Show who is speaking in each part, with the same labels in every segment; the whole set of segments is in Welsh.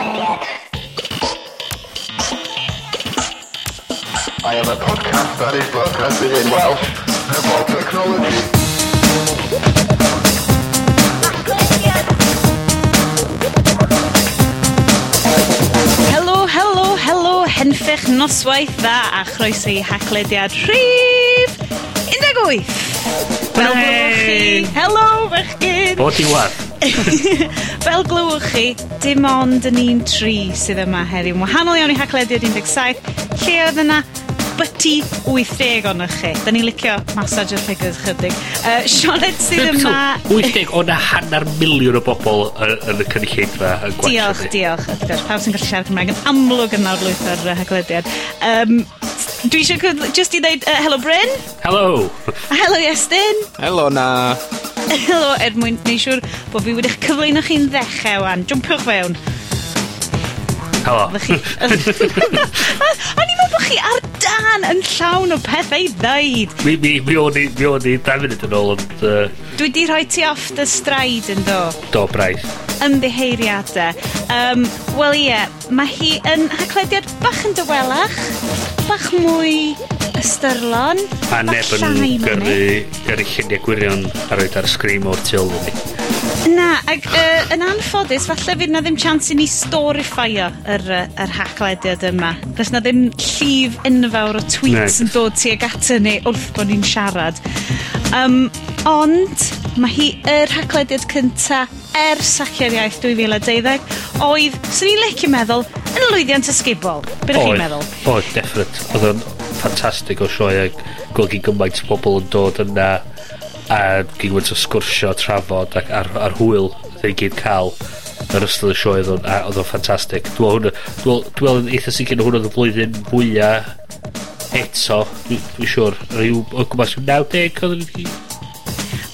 Speaker 1: Quiet.
Speaker 2: I am a podcast that is broadcasted in Welsh about technology.
Speaker 3: Henffech noswaith dda a chroeso i haglediad rhif 18. Helo, chi! Helo, fechgyn!
Speaker 4: Bod i wath.
Speaker 3: Fel glywch chi, dim ond yn un tri sydd yma heddiw. Wahanol iawn i haglediad 17, lle oedd yna byty 80 ohonych chi. Da ni'n licio massage y figures chydig. Uh, Sionet sydd yma...
Speaker 4: 80 o'na hanner miliwn o bobl yn y cynulleidfa yn gwaith.
Speaker 3: Diolch, diolch. Wrth gwrs, pawb sy'n gallu siarad Cymraeg yn amlwg yn nawr lwyth o'r haglediad. Um, dwi eisiau just i ddeud uh, hello Bryn. Hello. Hello Iestyn.
Speaker 5: Hello na
Speaker 3: helo er mwyn neu siŵr bod fi wedi'ch cyflwyno chi'n ddechrau wan. Jwmpiwch fewn.
Speaker 4: Helo.
Speaker 3: O'n i'n meddwl bod chi ar dan yn llawn o pethau i ddeud.
Speaker 4: Mi, mi, mi o'n i, mi o'n i, da munud yn ôl, ond... Uh...
Speaker 3: Dwi di rhoi ti off the stride yn do.
Speaker 4: Do, braith.
Speaker 3: Ymddiheiriadau. Um, Wel ie, yeah, mae hi yn haglediad bach yn dywelach, bach mwy ystyrlon.
Speaker 4: A neb yn gyrru gyrru lluniau gwirion a roed ar sgrim o'r tu ôl ni.
Speaker 3: Na, ac uh, yn anffodus, falle fydd na ddim chance i ni storifio yr, yr hacklediad yma. Does na ddim llif enfawr o tweets yn dod tuag atyn ni wrth bod ni'n siarad. Um, ond, mae hi yr hacklediad cynta ers sacio'r Iaith 2012 oedd, swn i'n licio meddwl, yn lwyddiant ysgubol. Beth chi'n meddwl?
Speaker 4: Oedd, definite. Oedd o'n ffantastig o sioe a gweld gyn gymaint o bobl yn dod yna a gymaint o sgwrsio, trafod ac ar, ar hwyl ddau gyd cael yr ystod y sioe oedd o'n, oedd o'n ffantastig. Dwi'n hwnna, dwi'n meddwl yn eitha sicr na hwnna oedd y flwyddyn fwyaf eto, dwi'n dwi siwr, rhyw o gwmpas 90 oedd yn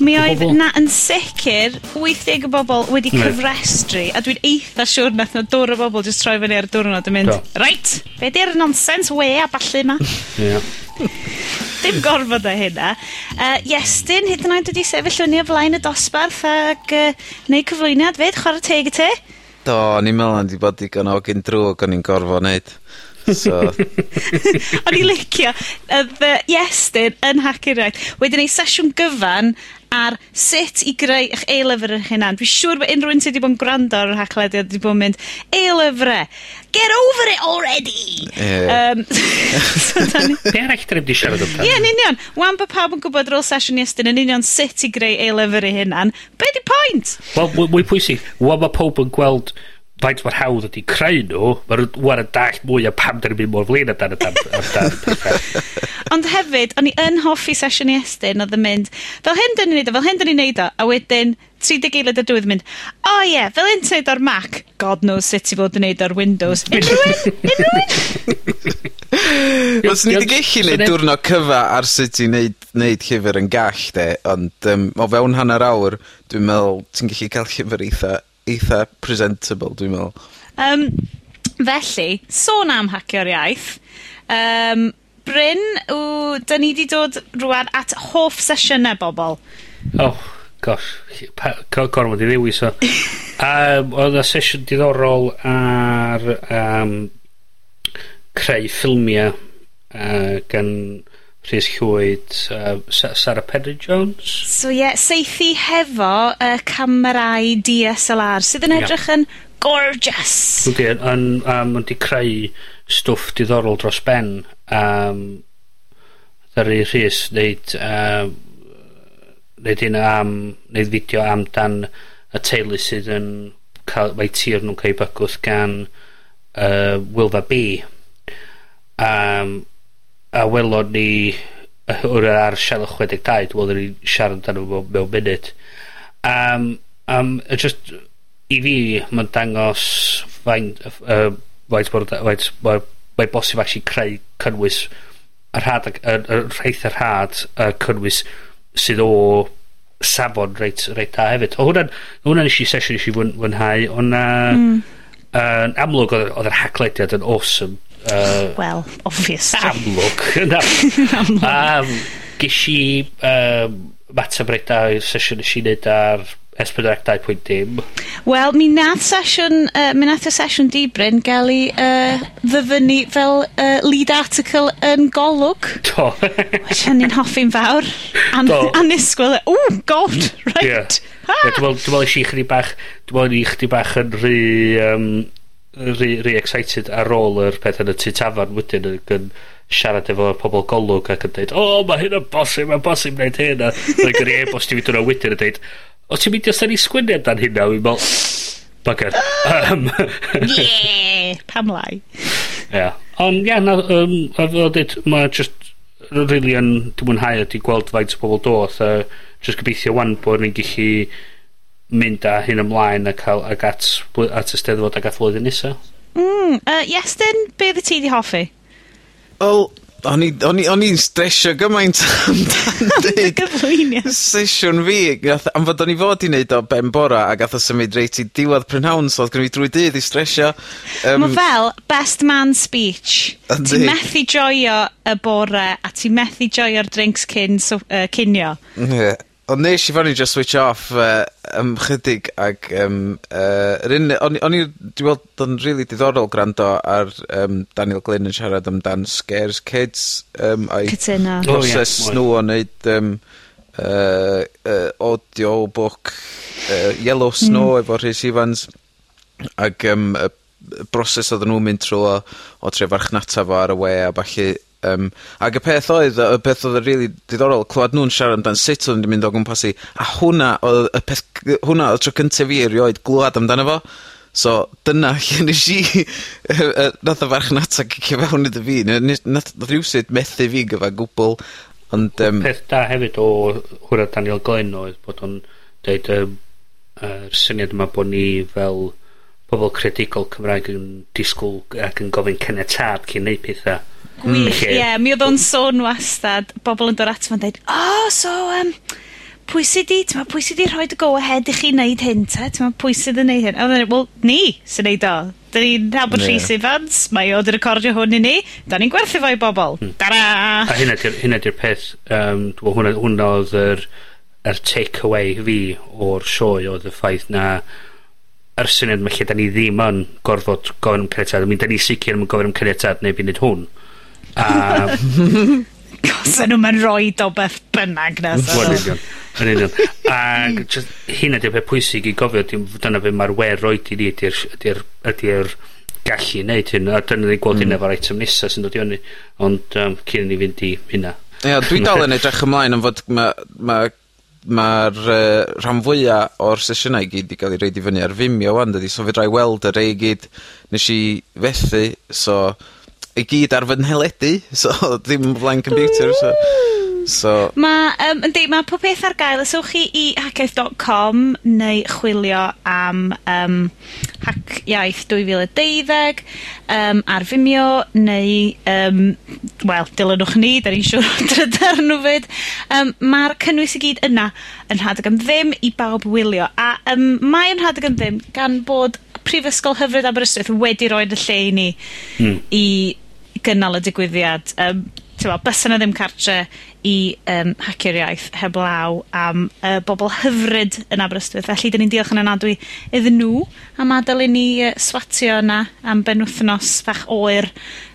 Speaker 3: Mi oedd na yn sicr 80 o bobl wedi cyfrestru, a dwi'n eitha siwr nath na dŵr o bobl jyst troi fyny ar dwrnod yn mynd,
Speaker 4: Do.
Speaker 3: reit, be di'r nonsens we a ballu ma?
Speaker 4: yeah.
Speaker 3: Dim gorfod o hynna. Uh, Iestyn, hyd yn oed wedi sefyll fyny o flaen y dosbarth ac uh, neu cyflwyniad fyd, chwarae teg i te.
Speaker 5: Do, ni'n meddwl yn di bod digon o gyn drwg o'n i'n gorfod wneud. So.
Speaker 3: O'n i licio. Oedd uh, Iestyn yn Hacking iaith Wedyn ei sesiwn gyfan ar sut i greu eich e-lyfr eich hunan. Dwi'n siŵr bod unrhyw un sydd wedi bod yn gwrando ar y rhaglediad wedi bod yn mynd e-lyfrau. get over it already!
Speaker 5: Ie.
Speaker 3: Yym so 'dan ni...
Speaker 4: Be' arall 'dyn wedi siarad
Speaker 3: amdan?
Speaker 4: Ie
Speaker 3: yn union. 'Wan bod pawb yn gwybod ar ôl sesiwn iestyn yn union sut i greu e-lyfr eu hunan, be' 'di pwynt?
Speaker 4: Wel mwy mwy pwysig, 'wan ma' powb yn gweld faint mae'r hawdd ydy creu nhw, mae'n wan yn dall mwy o pam dyn ni'n mynd mor flin amdan amdan, pethau.
Speaker 3: Ond hefyd, o'n i yn hoffi sesiwn i estyn, oedd yn mynd, fel hyn dyn ni'n neud o, fel hyn dyn ni'n neud o, a wedyn 30 eilad y dwydd mynd, o oh, ie, yeah, fel hyn ti'n neud o'r Mac, God knows sut i fod yn neud o'r Windows. Unrhyw un? Unrhyw un?
Speaker 5: Os ni wedi gallu neud diwrnod cyfa ar sut i neud, neud llyfr yn gall, de, ond um, o fewn hanner awr, dwi'n meddwl ti'n gallu cael llyfr eitha eitha presentable, dwi'n meddwl.
Speaker 3: Um, felly, sôn am hacio'r iaith. Um, Bryn, w, da ni wedi dod rwan at hoff sesiynau bobl.
Speaker 4: Oh, gosh, gormod i ddewis o. um, oedd y sesiwn diddorol ar um, creu ffilmiau uh, gan Rhys Llwyd, uh, Sarah Penry Jones.
Speaker 3: So ie, yeah, seithi hefo y uh, camerau DSLR sydd yn edrych yeah. yn gorgeous.
Speaker 4: Ydy, yn, um, wedi creu stwff diddorol dros ben. Um, Ddaru Rhys wneud, um, wneud un am, wneud fideo am dan y teulu sydd yn cael, mae tir nhw'n cael ei bygwth gan uh, Wilfa B. Um, a welon ni hwrw ar sianel 62 dwi'n meddwl ni siarad amdano fo mewn munud. Um, um, just i fi mae'n dangos faint uh, faint mor faint mor mae'n bosib actually creu cynnwys y rhad y rhaith y rhad y cynnwys sydd o safon reit, reit da hefyd. O hwnna'n nes i sesiwn nes eisiau fwynhau ond mm. uh, amlwg oedd yr haglediad yn awesome. Uh,
Speaker 3: well, obviously.
Speaker 4: Amlwg. Na. amlwg. Um, ges i um, matab reit da i'r sesiwn nes i wneud ar S4C 2.dim.
Speaker 3: Wel, mi nath sesiwn, uh, mi nath y sesiwn dibrin gael ei uh, ddyfynu fel uh, lead article yn golwg.
Speaker 4: Do.
Speaker 3: Which yn un hoffi'n fawr. An,
Speaker 4: Do.
Speaker 3: anisgwyl. o, god, right.
Speaker 4: Yeah. Ah. Yeah, dwi'n meddwl eisiau chdi bach, dwi'n meddwl i chdi bach yn rhy... Um, re, re excited ar ôl yr peth yn y tu tafan wedyn ac yn siarad efo pobl golwg ac yn dweud o oh, mae hyn yn bosib mae'n bosib wneud hyn. A mae'n gyrru e-bost i fi dwi'n wedyn yn dweud o ti'n mynd i os da ni sgwini amdan hynna? Fi'n meddwl bugger. Um,
Speaker 3: yeah pam lai.
Speaker 4: Yeah. ond ia yeah, na um, a fel dweud mae just really yn dwi'n mwynhau ydy gweld faint o bobl doth a just gobeithio wan bod ni'n gallu mynd â hyn ymlaen a cael ag at, at y steddfod ag at flwyddyn nesa.
Speaker 3: Mm, uh, Iestyn, be fy ti di hoffi?
Speaker 5: Wel, o'n i'n stresio gymaint amdan sesiwn fi gath, am fod o'n i fod i wneud o ben bora a gath o symud reit i diwedd prynhawn so oedd gen i drwy dydd i stresio um,
Speaker 3: Mae fel best man speech Ti'n methu joio y bore a ti'n methu joio'r drinks cyn, so, uh, cynio
Speaker 5: yeah. Ond nes i fan i just switch off uh, am chydig ag yym yy yr un o'n i o'n i dwi weld bod yn really diddorol gwrando ar um, Daniel Glyn yn siarad amdan scares kids um, a'i...
Speaker 3: Cytuno.
Speaker 5: Oh,
Speaker 4: ...broses
Speaker 5: nhw o wneud um, uh, uh, audio book uh, Yellow mm. Snow efo Rhys Evans ac um, y y broses odden nhw'n mynd trwy o o trio farchnata fo ar y we a falle Um, ac y peth oedd y peth oedd yn rili diddorol clywed nhw'n siarad amdan sut oedd yn mynd o gwmpas 'i, a hwnna oedd y peth hwnna oedd tro cyntaf fi erioed glwad amdano fo. So dyna lle nes i yy yy nath y farchnata gicio fewn iddo fi ne- nes- nath nath rywsut methu fi gyfa gwbl. ond um,
Speaker 4: Peth da hefyd o hwrach Daniel Glenn oedd bod o'n deud um, yr syniad yma bod ni fel pobl credigol Cymraeg yn disgwyl ac yn gofyn caniatâd cyn neud pethau.
Speaker 3: Gwych,
Speaker 4: hmm.
Speaker 3: ie. Yeah, mi oedd o'n sôn wastad, bobl yn dod at fo'n dweud, oh, so, um, pwy sydd di, ti'n pwy sydd di rhoi dy go-ahead i chi wneud hyn, te? Ti'n pwy sydd yn wneud hyn? A wedyn, wel, ni sy'n wneud o. Da ni'n nabod
Speaker 5: yeah.
Speaker 3: Rhys Evans, mae o dy recordio hwn i ni, da ni'n gwerthu fo i bobl. Hmm. Da-da!
Speaker 4: A hynna di'r hynna di peth, um, hwnna, hwnna oedd yr, yr take-away fi o'r sioe oedd y ffaith na yr syniad mae lle da ni ddim yn gorfod gofyn am caniatad. I mean, da ni sicr yn gofyn am caniatad neu byd hwn. Um,
Speaker 3: Cos nhw ma'n rhoi do beth bynnag na. So.
Speaker 4: Yn union. Yn union. Ac just, hyn ydy'r peth pwysig i gofio, dyna fe mae'r wer roed i ni, ydy'r ydy ydy gallu wneud hyn. A dyna ni'n gweld hynna hmm. fo'r item nesaf sy'n dod i fyny. Ond um, cyn i ni fynd i hynna.
Speaker 5: Ia, dwi dal yn edrych ymlaen am fod mae'r ma, ma uh, rhan fwyaf o'r sesiynau i gyd i gael ei reid i fyny ar Vimeo wan, dydy, so fe drai weld y rei gyd nes i fethu, so i gyd ar fy nheledu, so ddim flaen computer so so...
Speaker 3: Ma' um, yndi ma' popeth ar gael. Os ewch chi i hackaeth.com neu chwilio am um, hack Iaith 2012 um, ar Vimeo neu um, wel dilynwch ni da ni'n siŵr o drydar nhw 'fyd. Um, Mae'r cynnwys i gyd yna yn Rhadeg am Ddim i bawb wylio. A um, mae yn Rhadeg am Ddim gan bod Prifysgol Hyfryd Aberystwyth wedi roid y lle i ni...
Speaker 4: Hmm.
Speaker 3: ...i gynnal y digwyddiad, Um, Tewa, bysa 'na ddim cartre i um, hacio'r iaith heblaw am y bobl hyfryd yn Aberystwyth, felly 'dyn ni'n diolch yn anadwy iddyn nhw am adael i ni yy swatio yna am benwthnos fach oer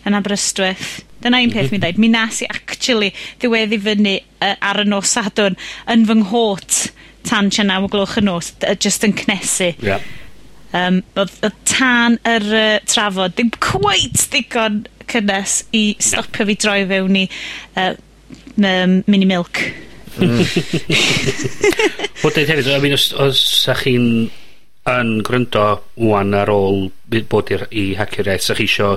Speaker 3: yn Aberystwyth. Dyna un peth mhm. mi'n dweud, mi nas i actually ddiweddu fyny uh, ar y nos sadwn yn fy nghot tan tua naw o gloch y nos, yy jyst yn cnesu.
Speaker 4: Ie.
Speaker 3: Um, oedd odd tan yr uh, trafod ddim cweit ddigon cynnes i stopio fi droi fewn i uh, um, mini milk.
Speaker 4: Mm. Wel, dweud hefyd, I mean, os, os sa chi'n yn gryndo wan ar ôl bu- bod i'r i hacio'r iaith, sa chi isio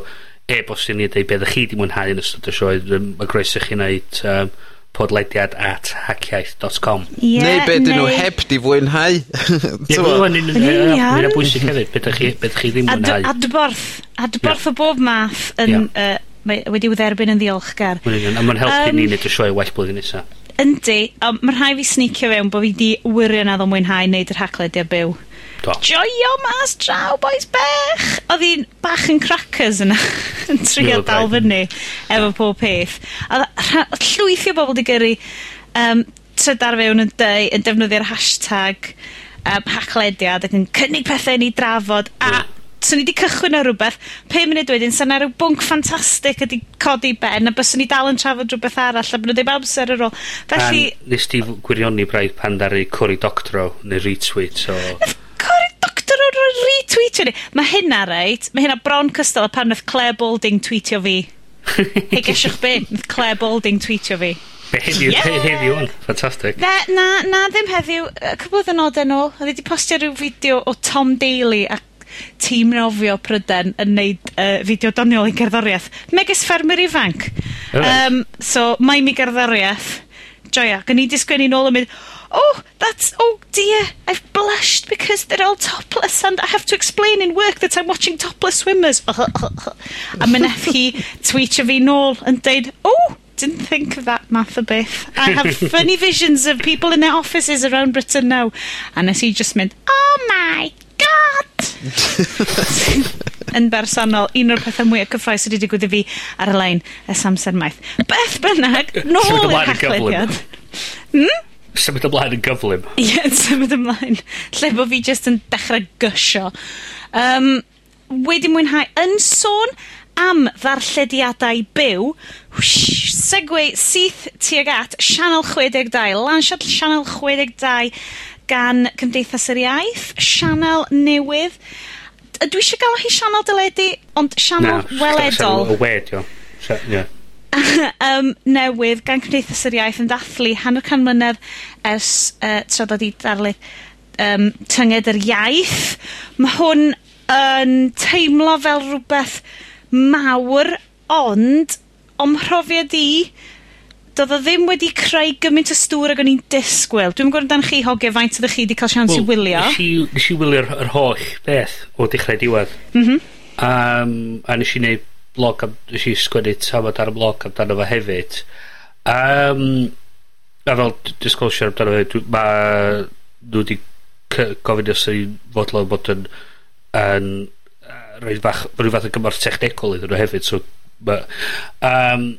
Speaker 4: e-bost i ni a deud be ddech chi di mwynhau yn ystod y sioe, yym, ma' groeso i chi wneud um, podlediad at hackiaeth.com
Speaker 3: yeah,
Speaker 5: Neu be dyn nhw heb di fwynhau.
Speaker 4: Ie, mae'n un
Speaker 3: yn
Speaker 4: bwysig hefyd beth chi, beth chi ddim mwynhau
Speaker 3: Adborth, adborth o bob math yn, yeah. uh, wedi wyth yn ddiolchgar.
Speaker 4: A mae'n helpu
Speaker 3: um,
Speaker 4: ni wneud y sioe well blwyddyn nesaf
Speaker 3: Yndi, um, mae rhai fi sneakio fewn bod fi di wirioneddol mwynhau wneud yr haclediad byw.
Speaker 4: Do.
Speaker 3: Joio mas draw, boys bech! Oedd hi'n bach yn crackers yna, yn trio
Speaker 4: okay.
Speaker 3: dal fyny efo pob peth. A llwythio bobl di gyrru um, trydar fewn yn deu, yn defnyddio'r hashtag um, hacklediad ac yn cynnig pethau ni drafod a yeah so ni wedi cychwyn ar rhywbeth, 5 munud wedyn, sy'n so ar ryw bwnc ffantastig ydi codi ben, a bys ni dal yn trafod rhywbeth arall, a bod nhw ddim amser ar ôl. Felly...
Speaker 4: Pan, nes ti gwirioni braidd pan ddaru Cory Doctorow neu retweet. So
Speaker 3: tweetio ni? Mae hynna reit, mae hynna bron cystal a pan wnaeth Claire Balding tweetio fi. Hei, gesiwch be, wnaeth Claire Balding tweetio fi.
Speaker 4: Be heddiw,
Speaker 3: yeah!
Speaker 4: he, heddiw on, ffantastig.
Speaker 3: Be, na, na ddim heddiw, y cwbl oed yn ôl, oedd wedi postio rhyw fideo o Tom Daly a tîm nofio pryden yn neud uh, fideo doniol i gerddoriaeth. Megis ffermwyr ifanc.
Speaker 4: Oh.
Speaker 3: Um, so, mae mi gerddoriaeth. Joia, gan i di sgwennu nôl yn mynd, oh, that's, oh dear, I've blushed because they're all topless and I have to explain in work that I'm watching topless swimmers. a my nef hi tweetio fi nôl yn deud, oh, didn't think of that math a beth. I have funny visions of people in their offices around Britain now. And I see just mynd, oh my god! yn bersonol, un o'r pethau mwyaf cyffroes wedi digwydd i fi ar y lein y samser maith. Beth bynnag, nôl i'r
Speaker 4: hachlydiad.
Speaker 3: Hmm?
Speaker 4: symud ymlaen yn gyflym.
Speaker 3: Ie, yeah, symud ymlaen. Lle bod fi jyst yn dechrau gysio. Um, wedi mwynhau, yn sôn am ddarllediadau byw, whoosh, segwe syth tuag at Sianel 62, lansiad Sianel 62 gan Cymdeithas yr Iaith, Sianel newydd. Dwi eisiau gael hi Sianel dyledu, ond Sianel weledol.
Speaker 4: Na, weledol. Sianel wed,
Speaker 3: um, newydd gan Cymdeithas yr Iaith yn dathlu hanner can mlynedd ers uh, tra bod 'i darlu um, tynged yr iaith. Mae hwn yn teimlo fel rhywbeth mawr, ond o'm mhrofiad i, doedd o ddim wedi creu gymaint o stŵr ag o'n i'n disgwyl. Dwi'n gwybod gw'o' chi hogie faint ydych chi 'di ca'l siawns i wylio.
Speaker 4: Nes i, nesh i wylio'r yr holl beth o dechrau diwedd. Mm -hmm. um, a nes i wneud blog am... Nes i sgwennu tafod ar y blog amdano fo hefyd. Um, a fel disclosure amdano fe, ma nhw wedi gofyn os ydy'n fodlon bod yn, yn rhaid fach rhyw fath o gymorth technegol iddyn nhw hefyd, so ma, um,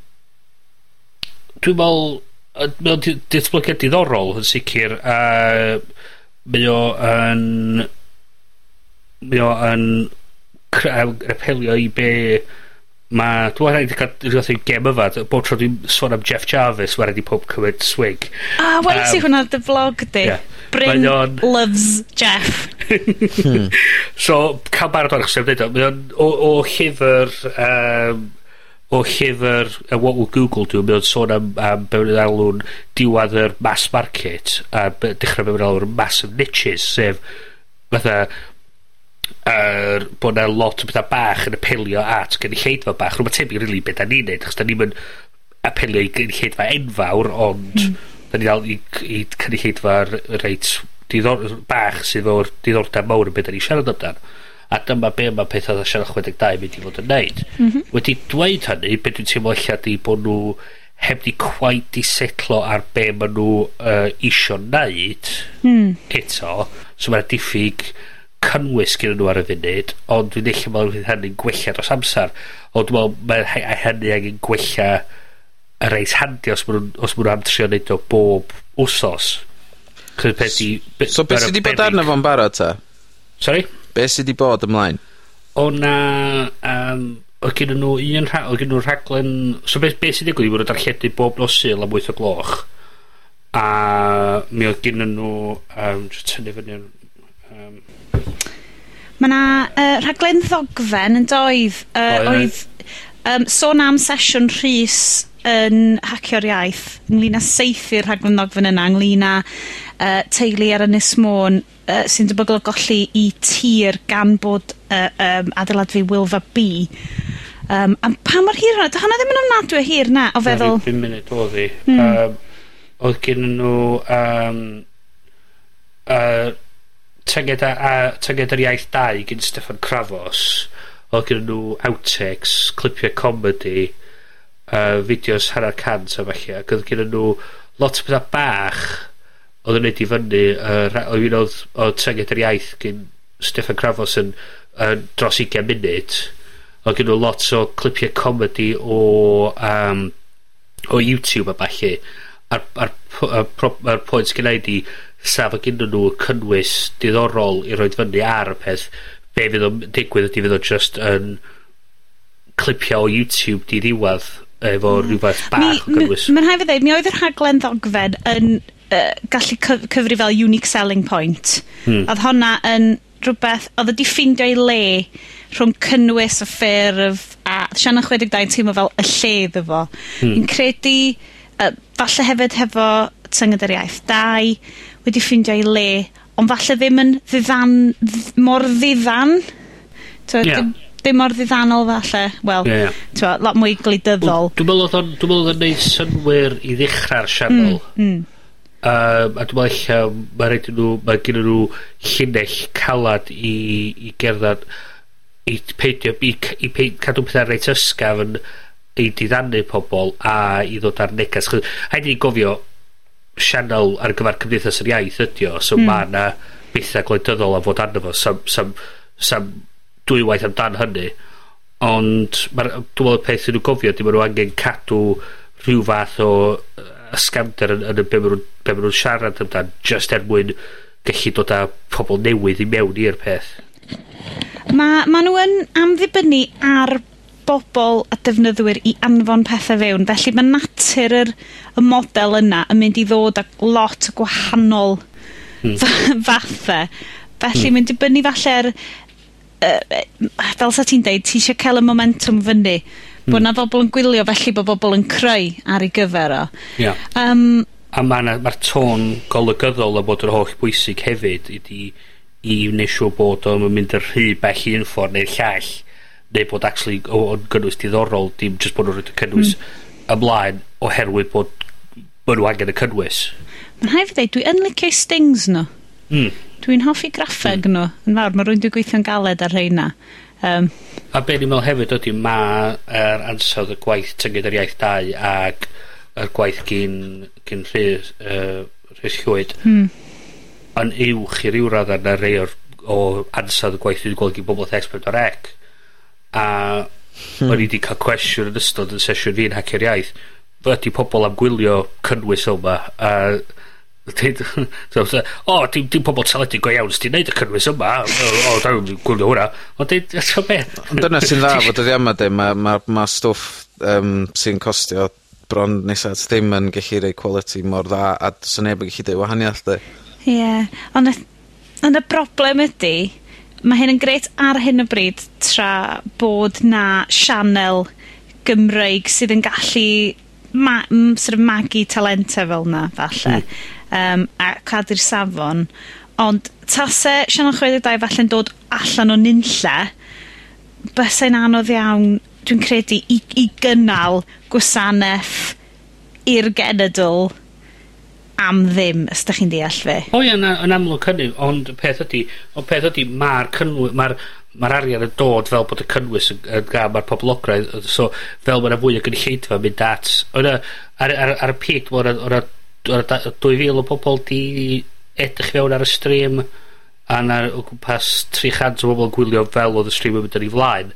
Speaker 4: dwi'n meddwl mae mae'n datblygiad diddorol yn sicr a mae o yn mae o yn repelio i be ma... dwi'n me'wl rhaid i ca'l rhyw fath gem yma. Bob tro dwi'n sôn am Jeff Jarvis, mae'n rhaid i pob cymryd swig.
Speaker 3: Ah, oh, weles um,
Speaker 4: i
Speaker 3: hwnna dy vlog di.
Speaker 4: Yeah.
Speaker 3: Bryn
Speaker 4: on...
Speaker 3: loves Jeff. Hmm.
Speaker 4: So, cael barod o'n dweud o, Mae o'n o, o llyfr... Um, o llyfr uh, What Will Google Do, mae o'n sôn am, am be wna'n alw'n diwad yr mass market a dechrau be wna'n alw'n massive niches, sef fatha er, bod 'na lot o bethau bach yn apelio at gynulleidfa bach. Rwy'n tebyg rili i be' 'dan ni'n neud, achos da ni'n mynd apelio i gynulleidfa enfawr, ond... mm. da ni'n dal i i cynulleidfa'r reit diddor- bach sydd o'r diddordeb mawr yn beth da ni'n siarad amdan. A dyma be' ma' peth fatha Siarad Chwedeg Dau yn mynd i fod yn neud. Mm -hmm. Wedi dweud hynny, beth dwi'n teimlo allan 'di bod nhw heb 'di quite 'di setlo ar be' maen nhw uh, isio neud... mm. ...eto. So ma' diffyg cynnwys gen nhw ar y funud, ond dwi'n eich meddwl fydd hynny'n gwella dros amser. Ond dwi'n meddwl mae hynny angen gwella y reis handi os maen nhw'n am trio neud o bob wsos. Chos beth i... Be,
Speaker 5: so beth sydd wedi bod arno fo'n barod ta?
Speaker 4: Sorry?
Speaker 5: Beth sydd wedi bod ymlaen?
Speaker 4: O na... Um, o gyda nhw un rha, o gen nhw rhaglen... So beth, beth sydd wedi digwydd i fod yn darlledu bob nosil am 8 o gloch. A mi oedd gyda nhw... Um, tynnu fyny... Um,
Speaker 3: Mae 'na uh, rhaglen ddogfen yn doedd Uh,
Speaker 4: yy
Speaker 3: oedd um, sôn am sesiwn Rhys yn Hacio'r Iaith Ynglyn â saethu'r rhaglen ddogfen yna Ynglyn â uh, teulu ar Ynys Môn uh, sy'n debygol o golli 'i tir gan bod uh, um, adeilad fi Wilfa B. Um, a pa mor hir hwnna? o? Honna ddim yn ofnadwy o hir na o feddwl...
Speaker 4: Na, ddim munud oedd hi. Mm. Um, oedd gen nhw um, uh, tynged a, a tynged yr iaith 2 gyn Steffan Crafos oedd gyda nhw outtakes clipiau comedy uh, fideos hanner cant a falle ac oedd gyda nhw lot o bethau bach oedd yn neud i fyny uh, oedd un oedd o tynged yr iaith gyn Steffan Crafos yn, yn dros 20 munud oedd gen nhw lot o clipiau comedy o um, o YouTube a falle a'r, ar, ar, ar, ar pwynt sgynnau di 'sa fo ginnon nhw cynnwys diddorol i roed fyny ar y peth. Be' fydd o'n digwydd ydy fydd o just yn clipio o YouTube di ddiwadd efo mm. rhywbeth bach mi, o cynnwys
Speaker 3: Mae'n rhaid i ddeud, mi oedd yr rhaglen ddogfen yn uh, gallu cyf cyfri fel unique selling point.
Speaker 4: Hmm.
Speaker 3: Oedd honna yn rhywbeth, oedd wedi ffeindio ei le rhwng cynnwys y ffurf a Sianna 62 teimlo fel y lle iddo fo.
Speaker 4: Hmm.
Speaker 3: Yn credu, uh, falle hefyd hefo tynged yr iaith 2, wedi ffeindio ei le, ond falle ddim yn ddiddan, dd, mor ddiddan. Twa,
Speaker 4: yeah.
Speaker 3: dim, dim mor ddiddanol falle. Wel, yeah. twa, lot mwy gwleidyddol.
Speaker 4: Dwi'n meddwl oedd o'n, dwi'n meddwl oedd o'n neud synwyr i ddechrau'r sianel.
Speaker 3: Mm, mm.
Speaker 4: Um, a dwi'n meddwl eich, mae rhaid nhw, mae gen nhw llinell calad i, i gerdded i peidio, i, i peidio, cadw pethau reit ysgaf yn i diddannu pobl a i ddod ar negas. Haid i ni gofio, sianel ar gyfer cymdeithas yr iaith ydi o so mm. mae yna bethau gwleidyddol a fod arno fo sam, sam, sam dwywaith amdan hynny ond mae'r dwi'n meddwl peth sy'n nhw gofio dim nhw angen cadw rhyw fath o ysgamder yn, yn y be maen nhw'n siarad amdan just er mwyn gallu dod â pobl newydd i mewn i'r peth
Speaker 3: Mae ma nhw yn amddibynnu ar bobl a defnyddwyr i anfon pethau fewn, felly mae natur yr y model yna yn mynd i ddod â lot o gwahanol hmm. fathau. Felly hmm. mae'n dibynnu falle ar, uh, fel sa ti'n deud, ti eisiau cael y momentum fyny. Hmm. Bod na bobl yn gwylio, felly bod bobl yn creu ar ei gyfer o.
Speaker 4: Yeah.
Speaker 3: Um,
Speaker 4: a mae'r ma tôn golygyddol a bod yn holl bwysig hefyd ydy i, wneud siŵr bod o'n mynd yr rhy bell i un ffordd neu'r llall neu bod actually o'n gynnwys diddorol dim just bod nhw'n rhaid y cynnwys mm. ymlaen oherwydd bod bod nhw angen y cynnwys
Speaker 3: Mae'n rhaid i ddeud, dwi yn licio stings nhw
Speaker 4: mm.
Speaker 3: Dwi'n hoffi graffeg mm. nhw yn fawr, mae rwy'n dwi'n gweithio'n galed ar rheina um,
Speaker 4: A be ni'n meddwl hefyd ydy mae er ansawdd y gwaith tynged yr iaith 2 ac yr gwaith gyn, gyn rhys, uh, rhys llwyd
Speaker 3: mm.
Speaker 4: yn uwch i ryw radd ar rei o'r o ansawdd y gwaith dwi'n gweld gyn bobl o X4 rec a hmm. o'n i wedi cael cwestiwn yn ystod 'yn sesiwn fi'n Hacio'r Iaith ydy pobl am gwylio cynnwys yma 'ma a so, so, o dim dim pobl teledu go iawn sy 'di neud y cynnwys yma o o daw'n gwylio hwnna ond dweud, so be
Speaker 5: ond dyna sy'n dda fod ydi yma 'de mae ma' ma' stwff um, sy'n costio bron nesa ddim yn gallu rei quality mor dda a sy'n 'na neb yn gellu deud wahaniath 'de.
Speaker 3: Ie yeah. ond y ond y broblem ydy mae hyn yn gret ar hyn o bryd tra bod na sianel Gymreig sydd yn gallu ma, m, sort of magu talentau fel na, falle, mm. um, a cadw'r safon. Ond tase sianel 62 falle'n dod allan o nunlle, bysau'n anodd iawn, dwi'n credu, i, i gynnal gwasanaeth i'r genedl am ddim, os da chi'n deall fe.
Speaker 4: O ie, na, yn amlwg hynny, ond peth ydy, ond peth ydy, mae'r cynnwys, mae'r mae'r arian yn dod fel bod y cynnwys yn, yn gael, mae'r poblograidd, so fel mae'na fwy o gynulleidfa mynd at, o'na, ar, ar, ar, y pig, o'na, o'na, o'na 2000 o bobl di edrych fewn ar y stream, a na o gwmpas 300 o bobl yn gwylio fel oedd y stream yn mynd yn ei flaen.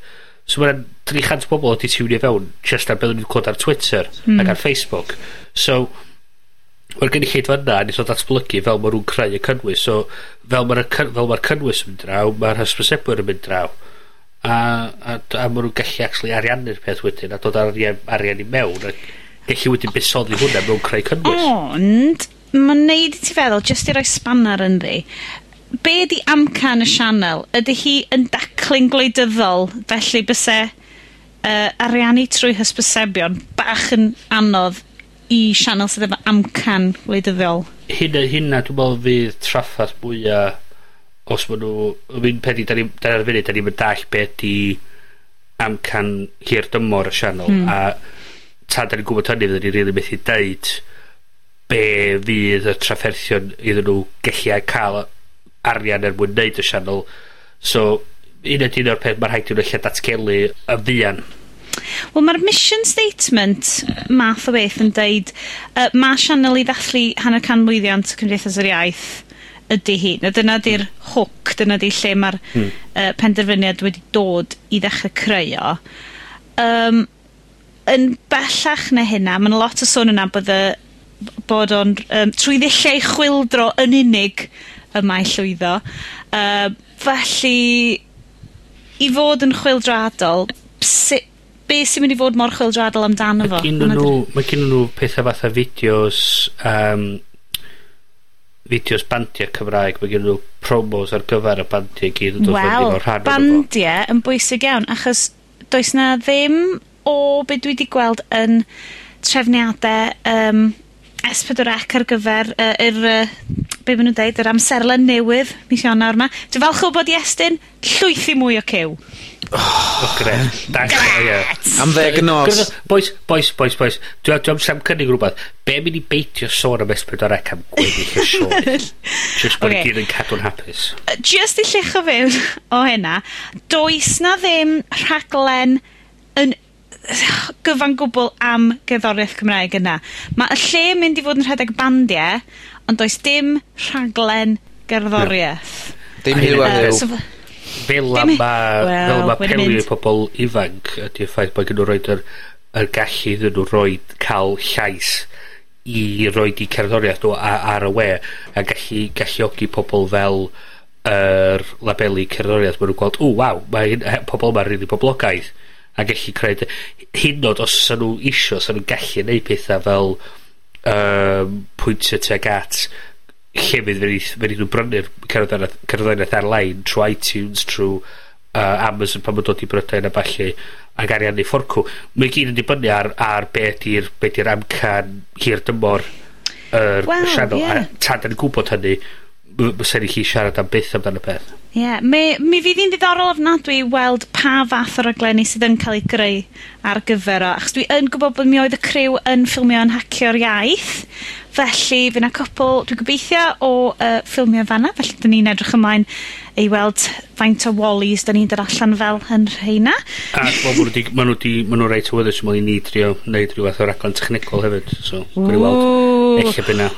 Speaker 4: So mae'n 300 o bobl wedi tiwnio fewn, just ar beth o'n i'n clod ar Twitter mm. ac ar Facebook. So, Mae'r gynulleidfa yna yn eitha datblygu fel mae nhw'n creu y cynnwys so fel mae'r fel ma'r cynnwys yn mynd draw mae'r hysbrysebwyr yn mynd draw a, a, a mae nhw'n gallu actually ariannu'r peth wedyn a dod ar arian, arian i mewn a gallu wedyn busoddi hwnna mewn creu cynnwys.
Speaker 3: Ond mae'n neud i ti feddwl jyst i roi spanner yn ddi be di amcan y sianel? Ydy hi yn daclyn gwleidyddol felly byse uh, ariannu trwy hysbysebion bach yn anodd i sianel sydd efo amcan wleidyddol.
Speaker 4: Hynna, hynna dwi'n meddwl fydd traffath mwyaf os maen nhw... Fi'n pedi, da ni'n ar funud, da ni'n dall beth i amcan hir dymor y sianel.
Speaker 3: Hmm.
Speaker 4: A ta da ni'n gwybod hynny, fydden ni'n rili methu deud be fydd y trafferthion iddyn nhw gallu cael arian er mwyn neud y sianel. So, un ydy un o'r peth mae'r rhaid i'n lle datgelu y fian
Speaker 3: Wel, mae'r mission statement math o beth yn deud, uh, mae sianel i ddathlu hanner can mlwyddiant Cymdeithas yr Iaith ydy hi. Na dyna di'r hwc, dyna di lle mae'r
Speaker 4: hmm.
Speaker 3: uh, penderfyniad wedi dod i ddechrau creu o. Um, yn bellach na hynna, mae'n lot o sôn yna bod y bod o'n um, trwy ddillau chwildro yn unig y mae llwyddo. Uh, felly, i fod yn chwildradol, sut be sy'n mynd i fod mor chwildradol amdano fo?
Speaker 4: Mae gen nhw, mae gen nhw pethau fatha fideos, um, fideos bandiau Cymraeg, mae gen nhw promos ar gyfer y bandiau gyd. yn dod fyny
Speaker 3: Wel, bandiau yn bwysig iawn, achos does na ddim o be dwi wedi gweld yn trefniadau um, S4C ar gyfer uh, yr, uh, be maen nhw'n deud, yr amserlen newydd, mis Ionawr yma. Dwi'n falch o bod i estyn llwythi mwy o cyw.
Speaker 4: Oh, gret.
Speaker 5: Am ddeg yn nos.
Speaker 4: Boys, boys, boys, boys. Dwi am sam cynnig rhywbeth. Be mynd i beitio sôn am S4 ac am gweddill y sôn? Just bod okay. gyd yn cadw'n hapus.
Speaker 3: Just i llecho fewn o hynna, does na ddim rhaglen yn gyfan gwbl am gerddoriaeth Cymraeg yna. Mae y lle mynd i fod yn rhedeg bandiau, ond does dim rhaglen gerddoriaeth.
Speaker 5: Dim hiw a hiw
Speaker 4: fel
Speaker 3: am
Speaker 4: ma, well, ma i pobl ifanc ydy'r ffaith bod gen nhw roed yr, yr gallu iddyn nhw roed cael llais i roed i cerddoriaeth nhw ar, ar y we a gallu galluogi pobl fel yr er labelu cerddoriaeth. Maen nhw'n gweld o waw mae hyn, pobl yma'n rili poblogaeth a gallu creu hyn oed os sy'n nhw isio os sy'n nhw'n gallu neud pethau fel um, pwyntio tuag at llefydd fe wnaethon nhw brynu'r cerddoriaeth ar-lein trwy iTunes, trwy uh, Amazon pan mae'n dod i Brydain a falle ac ariannu fforcw. Mae gyd yn dibynnu ar, ar be di'r be di amcan hir dymor yr
Speaker 3: er well,
Speaker 4: sianel.
Speaker 3: Yeah.
Speaker 4: A tad yn gwybod hynny, fysa ni chi siarad am byth amdano peth.
Speaker 3: Ie, yeah, mi, mi fydd hi'n ddiddorol ofnadwy i weld pa fath o raglenni sydd yn cael ei greu ar gyfer o, achos dwi yn gwybod bod mi oedd y criw yn ffilmio yn hacio'r iaith, felly fydd yna cwpl, dwi'n gobeithio, o uh, ffilmio fanna, felly dyn ni'n edrych ymlaen i weld faint o wallies dyn ni'n dod allan fel yn rheina.
Speaker 4: A maen nhw wedi, maen nhw wedi, maen nhw reit o wythnos i ni drio wneud rhywbeth o raglen technegol hefyd, so, gwni weld, eich byna.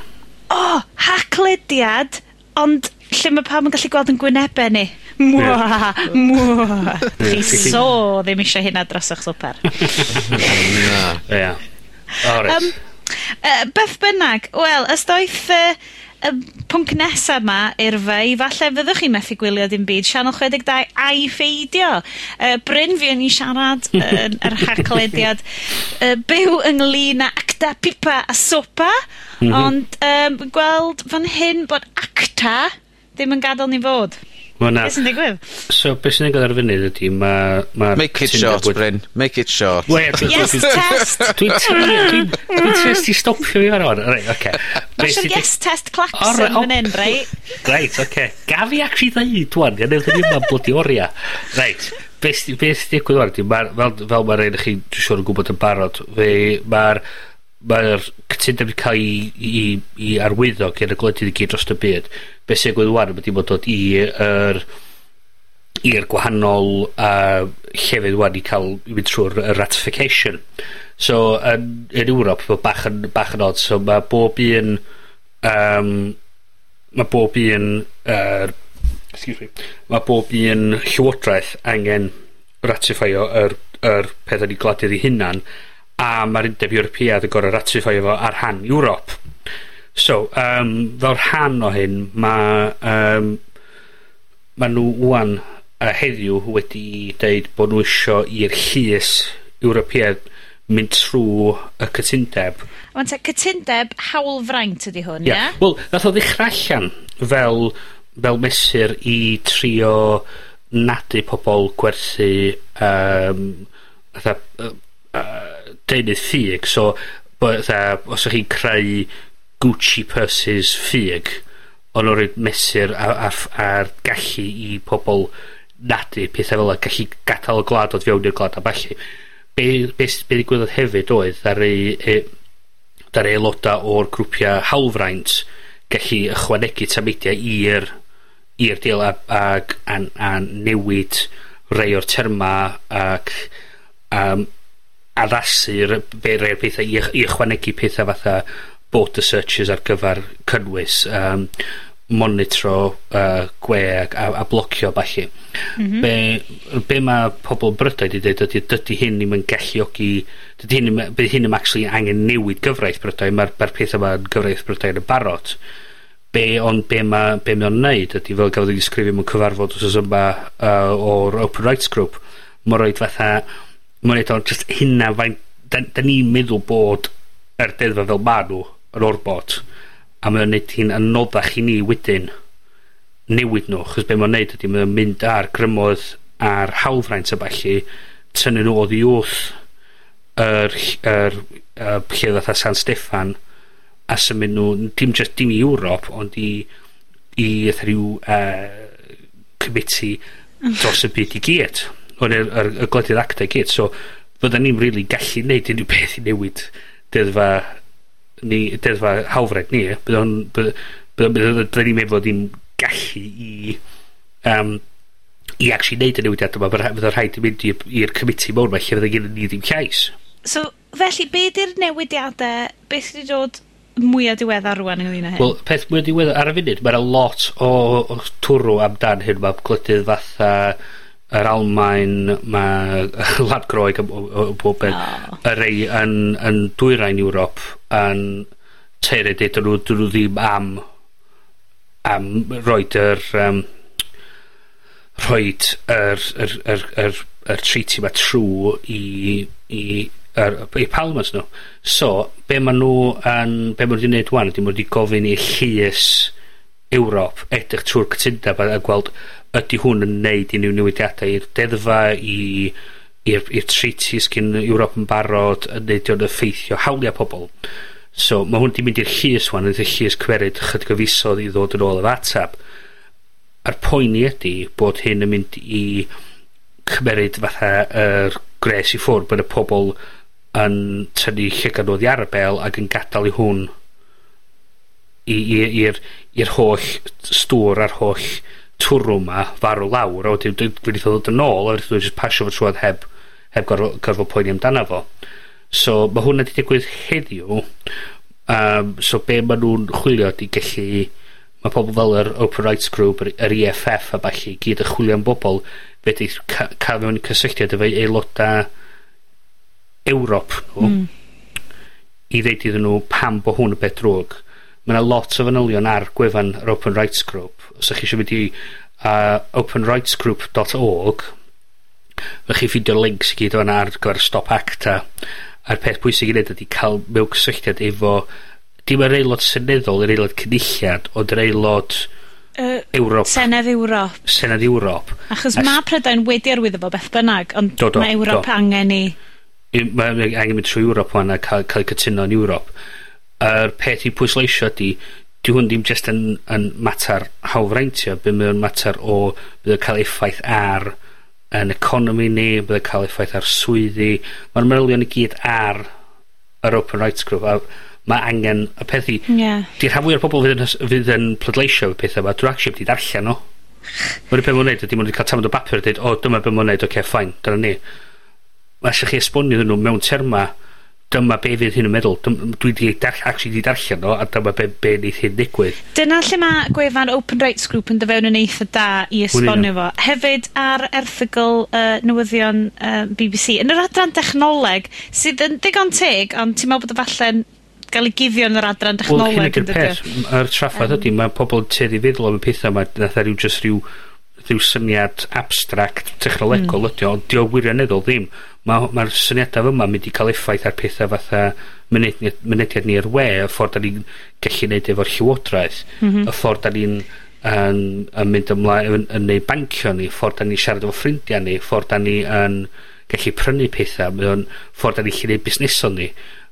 Speaker 3: O, oh, haclediad Ond, lle mae pawb yn gallu gweld 'yn gwynebau ni. Mwa, mwa. Chi so ddim eisiau hynna dros 'ych swper.
Speaker 5: Na.
Speaker 4: Ia. O reit.
Speaker 3: Yym, yy beth bynnag, wel, os uh, y pwnc nesa yma urfe i falle fyddwch chi methu gwylio dim byd Sianel 62 a'i ffeidio. Uh, Bryn fi yn i siarad yn yr haclediad. uh, byw ynglyn â acta, pipa a sopa, mm -hmm. ond um, gweld fan hyn bod acta ddim yn gadael ni fod.
Speaker 4: Ma' 'na...
Speaker 3: Be' sy'n digwydd?
Speaker 4: So beth sy'n digwydd ar y funud mae... ma'
Speaker 5: Make it short Bryn. Make it short.
Speaker 3: Yes test!
Speaker 4: Dwi'n dwi'n dwi'n test i stopio fi fan hwn. Reit, oce.
Speaker 3: Mae'n siw yes test
Speaker 4: claxon
Speaker 3: fan hyn, reit?
Speaker 4: Reit, oce. Gaf i actually ddeud dwan, gan eithaf ni ma'n blodi oria. Reit, beth sy'n digwydd o'r di, fel, fel mae'r un chi, dwi'n siŵr yn gwybod yn barod, fe, mae'r mae'r cytundeb wedi cael ei, i, i arwyddo gen y gwledydd i gyd dros y byd. beth sy'n gwneud wan, wedi bod dod i'r i'r gwahanol uh, llefydd wan i cael i mynd trwy'r ratification. So, yn, yn Ewrop, mae bach yn, bach yn odd. So, mae bob un... Um, mae bob un... Uh, excuse me. Mae bob un llywodraeth angen ratifio yr, yr pethau ni gladydd ei hunan a mae'r undeb Ewropeaidd yn gorau ratifio fo ar han Ewrop. So um, fel rhan o hyn mae um, ma' nhw 'wan a heddiw wedi deud bod nhw isio i'r llys Ewropeaidd mynd trwy y cytundeb.
Speaker 3: Ond te, cytundeb hawlfraint ydy hwn, ie?
Speaker 4: Yeah. Wel, nath o ddechrau allan fel, fel mesur i trio nadu pobl gwerthu um, fatha, uh, uh, deunydd ffug so bo- fatha os ydych chi'n creu Gucci purses ffug ond nw roid mesur a, a, a'r gallu i pobl nadu pethau fel y gallu gadael y gwlad oedd fewn i'r gwlad a falle be, be, be ddigwyddodd hefyd oedd dar ei e, dar ei aeloda o'r grwpiau hawlfraint gallu ychwanegu tamedia i'r i'r deal a, a, a, a newid rei o'r terma ac um, addasu'r be rai o'r pethau i, i ychwanegu pethau fatha border searches ar gyfer cynnwys um, monitro uh, gwe a, a blocio falle mm -hmm. be, be mae pobl brydau wedi dweud ydy dydy hyn ddim yn galluogi dydy hyn, bydd hyn ddim actually angen newid gyfraith brydau mae'r ma pethau mae'n gyfraith brydau yn y barod be on be ma be mae'n neud ydy fel gafodd ei sgrifio mewn cyfarfod os yma uh, o'r Open Rights Group mae'n rhoi fatha ma'n eto just hynna fain da, da ni'n meddwl bod yr deddfa fel ma nhw yr orbot a mae'n neud hi'n anoddach i ni wedyn newid nhw chos be mae'n neud ydy mae'n mynd ar grymoedd ar hawlfraint a balli tynnu nhw oddi wrth yr, yr, yr lle ddatha San Steffan a symud nhw dim just dim i Ewrop ond i i rhyw uh, committee dros y byd i gyd yn y, y, y gwledydd acta i gyd. So, fydda ni'n really gallu neud unrhyw beth i newid deddfa ni, deddfa hawfred ni. Bydda ni'n meddwl bod ni'n gallu i um, i actually neud y newidiad yma, bydd o'n rhaid i mynd i'r committee mewn yma, lle fydda gen ni ddim llais.
Speaker 3: So, felly, be di'r newidiadau, beth sydd wedi dod mwyaf diweddar rwan ynglyn â hyn?
Speaker 4: Wel, peth mwyaf diweddar ar y funud, mae'n lot o, o twrw amdan hyn, mae gwledydd fatha... Uh, yr Almain, mae Lad Groeg o, o, o bob beth.
Speaker 3: Oh.
Speaker 4: Y rei yn, yn dwyrain Ewrop yn teirau dweud nhw, dyn nhw ddim am am roed yr um, roed yr, yr, yr, yr, yr treaty yma trw i, i, yr, i palmas nhw. So, be maen nhw yn, be maen nhw wedi gwneud wan, ydy maen nhw wedi gofyn i llys Ewrop edrych trwy'r cytundeb a, a gweld ydy hwn yn neud unrhyw newidiadau i'r deddfa, i i'r treaties gyn Ewrop yn barod yn neud o'n effeithio hawliau pobl. So mae hwn wedi mynd i'r llys wan, ydy'r llys cwerid chydig o fisodd i ddod yn ôl y fatab A'r poeni ydy bod hyn yn mynd i cymeryd fatha yr gres i ffwrdd bod y pobl yn tynnu llygan oedd i arbel ac yn gadael i hwn i'r holl stŵr a'r holl twrw ma farw lawr a wedyn dwi wedi ddod yn ôl a wedyn dwi'n pasio fo trwad heb heb gorfod, gorfod poeni amdano fo so mae hwnna wedi digwydd heddiw um, so be maen nhw'n chwilio di gallu mae pobl fel yr Open Rights Group yr, yr EFF a falle gyd yn chwilio am bobl fe di cael ca mewn cysylltiad efo aeloda Ewrop nhw
Speaker 3: mm.
Speaker 4: i ddeud iddyn nhw pam bo hwn y beth drwg mae yna lot o fanylion ar gwefan yr Open Rights Group. Os ydych chi eisiau mynd i uh, openrightsgroup.org dot chi ffidio links i gyd fan ar gyfer Stop Acta a'r peth pwysig i wneud ydy cael mewn cysylltiad efo dim yr aelod seneddol yr aelod cynulliad ond yr aelod
Speaker 3: uh,
Speaker 4: Ewrop.
Speaker 3: Senedd Ewrop.
Speaker 4: Senedd Ewrop.
Speaker 3: Achos
Speaker 4: As...
Speaker 3: mae Prydain wedi arwyddo fo beth bynnag, ond
Speaker 4: do, do,
Speaker 3: mae Ewrop
Speaker 4: do.
Speaker 3: angen i...
Speaker 4: Mae angen mynd trwy Ewrop wan a cael, cael cytuno yn Ewrop yr peth i pwysleisio ydy, dyw hwn ddim jyst yn, yn mater hawlfraintio, bydd mae'n mater o bydd o'n cael effaith ar yn economi ni, bydd yn cael effaith ar swyddi. Mae'r manylion i gyd ar yr Open Rights Group a mae angen y peth i...
Speaker 3: Yeah.
Speaker 4: Di'r rhan fwy o'r pobl fydd yn, fydd yn pleidleisio y pethau yma, dwi'n actually wedi darllen nhw. Mae'r peth mae'n neud ydy, mae'n cael tamod o bapur a dweud, o, dyma beth mae'n wneud, oce, okay, ffain, dyna ni. Mae eisiau chi esbonio nhw mewn terma dyma be fydd hyn yn meddwl. Dym, dwi di dar, actually wedi darllen nhw, a dyma be, be neith hyn digwydd.
Speaker 3: Dyna lle mae gwefan Open Rights Group yn dyfewn yn eitha da i esbonio fo. Hefyd ar erthygl uh, newyddion uh, BBC. Yn yr adran dechnoleg, sydd yn digon teg, ond ti'n meddwl bod y falle'n gael ei guddio yn yr adran dechnoleg.
Speaker 4: Wel, hyn ydy'r peth. Yr traffaith um, ydy, mae pobl yn teddi feddwl am y pethau yma, nath e rhyw just rhyw rhyw syniad abstract technolegol mm. ydy o, ond di o wirioneddol ddim mae'r ma, ma syniadau fyma mynd i cael effaith ar pethau fatha mynediad, mynediad ni i'r we, y ffordd da ni'n gallu neud efo'r llywodraeth, mm -hmm. y ffordd da ni'n yn, yn mynd ymlaen yn, yn neud bancio ni, ffordd da ni'n siarad efo ffrindiau ni, ffordd da ni yn gallu prynu pethau, mae o'n ffordd da ni'n gallu neud busneson ni.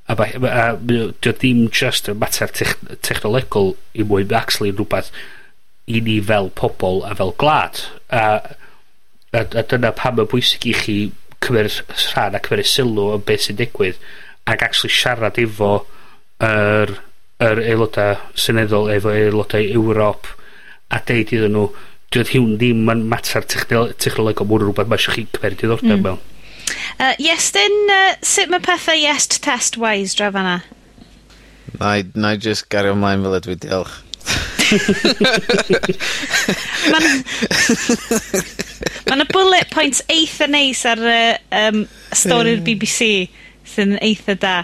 Speaker 4: A, ba, a, a dio ddim just y mater tech, technolegol i mwy, mae actually rhywbeth i ni fel pobl a fel glad. A, a, a dyna pam y bwysig i chi cymer rhan a cymeryd sylw o beth sy'n digwydd, ac actually siarad efo yr yr aelodau seneddol efo aelodau Ewrop a deud iddyn nhw dwi'n hiwn ddim yn mater technol technolegol ma' rhywbeth mae eisiau chi cymeryd diddordeb mm. mewn.
Speaker 3: Uh, Iestyn, uh, sut mae pethau Iest test wise draf fanna?
Speaker 5: Na i, na i just gario ymlaen fel ydw i, diolch.
Speaker 3: Mae'n... Mae 'na bullet points eitha neis ar y um, stori'r BBC sy'n eitha da.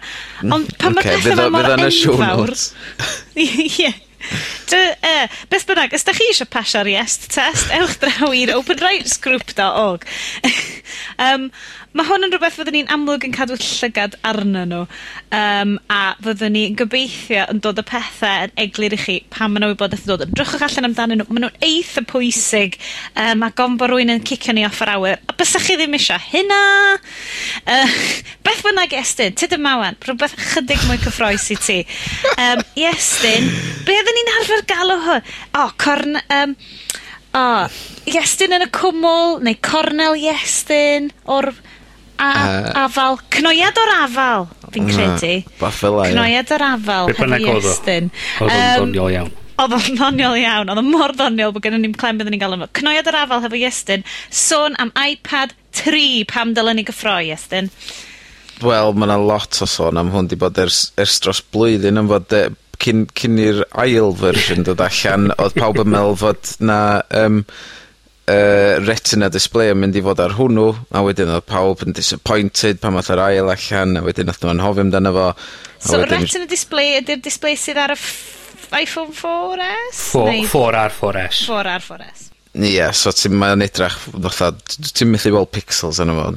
Speaker 3: Ond pan okay,
Speaker 5: mae
Speaker 3: pethau mor enfawr... Ie. Dy, uh, beth bynnag, os da chi eisiau pasio'r yes test, ewch draw i'r openrightsgroup.org. Um, mae hwn yn rhywbeth fyddwn ni'n amlwg yn cadw llygad arno nhw. Um, a fyddwn ni'n gobeithio yn dod y pethau yn eglur i chi pan maen nhw wybodaeth yn dod. Edrychwch allan amdanyn nhw, maen nhw'n eitha pwysig, Um, a gom bod rwy'n yn cicio ni off yr awyr, a bysach chi ddim eisiau hynna. Uh, beth bynnag Estyn, tyd y mawan, rhywbeth chydig mwy cyffroes i ti. Um, Iestyn, be' oedden ni'n arfer galw hwn? O corn- Um, O, Iestyn yn y cwmwl, neu Cornel Iestyn, o'r a,
Speaker 5: uh,
Speaker 3: afal. Cnoiad o'r afal, fi'n credu.
Speaker 5: Bath fel
Speaker 3: Cnoiad o'r afal,
Speaker 4: hefyd
Speaker 3: Iestyn.
Speaker 4: Oedd o'n ddoniol iawn.
Speaker 3: Oedd o'n ddoniol iawn, oedd o'n mor ddoniol bod gennym ni'n clem byddwn ni'n gael yma. Cnoiad yr afal hefo Iestyn, sôn am iPad 3 pam dylen ni gyffroi Iestyn.
Speaker 5: Wel, mae yna lot o sôn am hwn di bod ers, ers dros blwyddyn yn fod e, cyn, cyn i'r ail version dod allan, oedd pawb yn meddwl fod na um, uh, retina display yn mynd i fod ar hwnnw, a wedyn oedd pawb yn disappointed pan oedd yr ail allan, a wedyn oedd nhw'n hofio amdano fo.
Speaker 3: So
Speaker 5: wedyn...
Speaker 3: retina display ydy'r display sydd ar y iPhone 4S?
Speaker 4: 4, 4R 4S.
Speaker 3: 4R 4S.
Speaker 5: Ie, yeah, so ti'n mae'n edrach, fatha, ti'n methu weld pixels yn efo,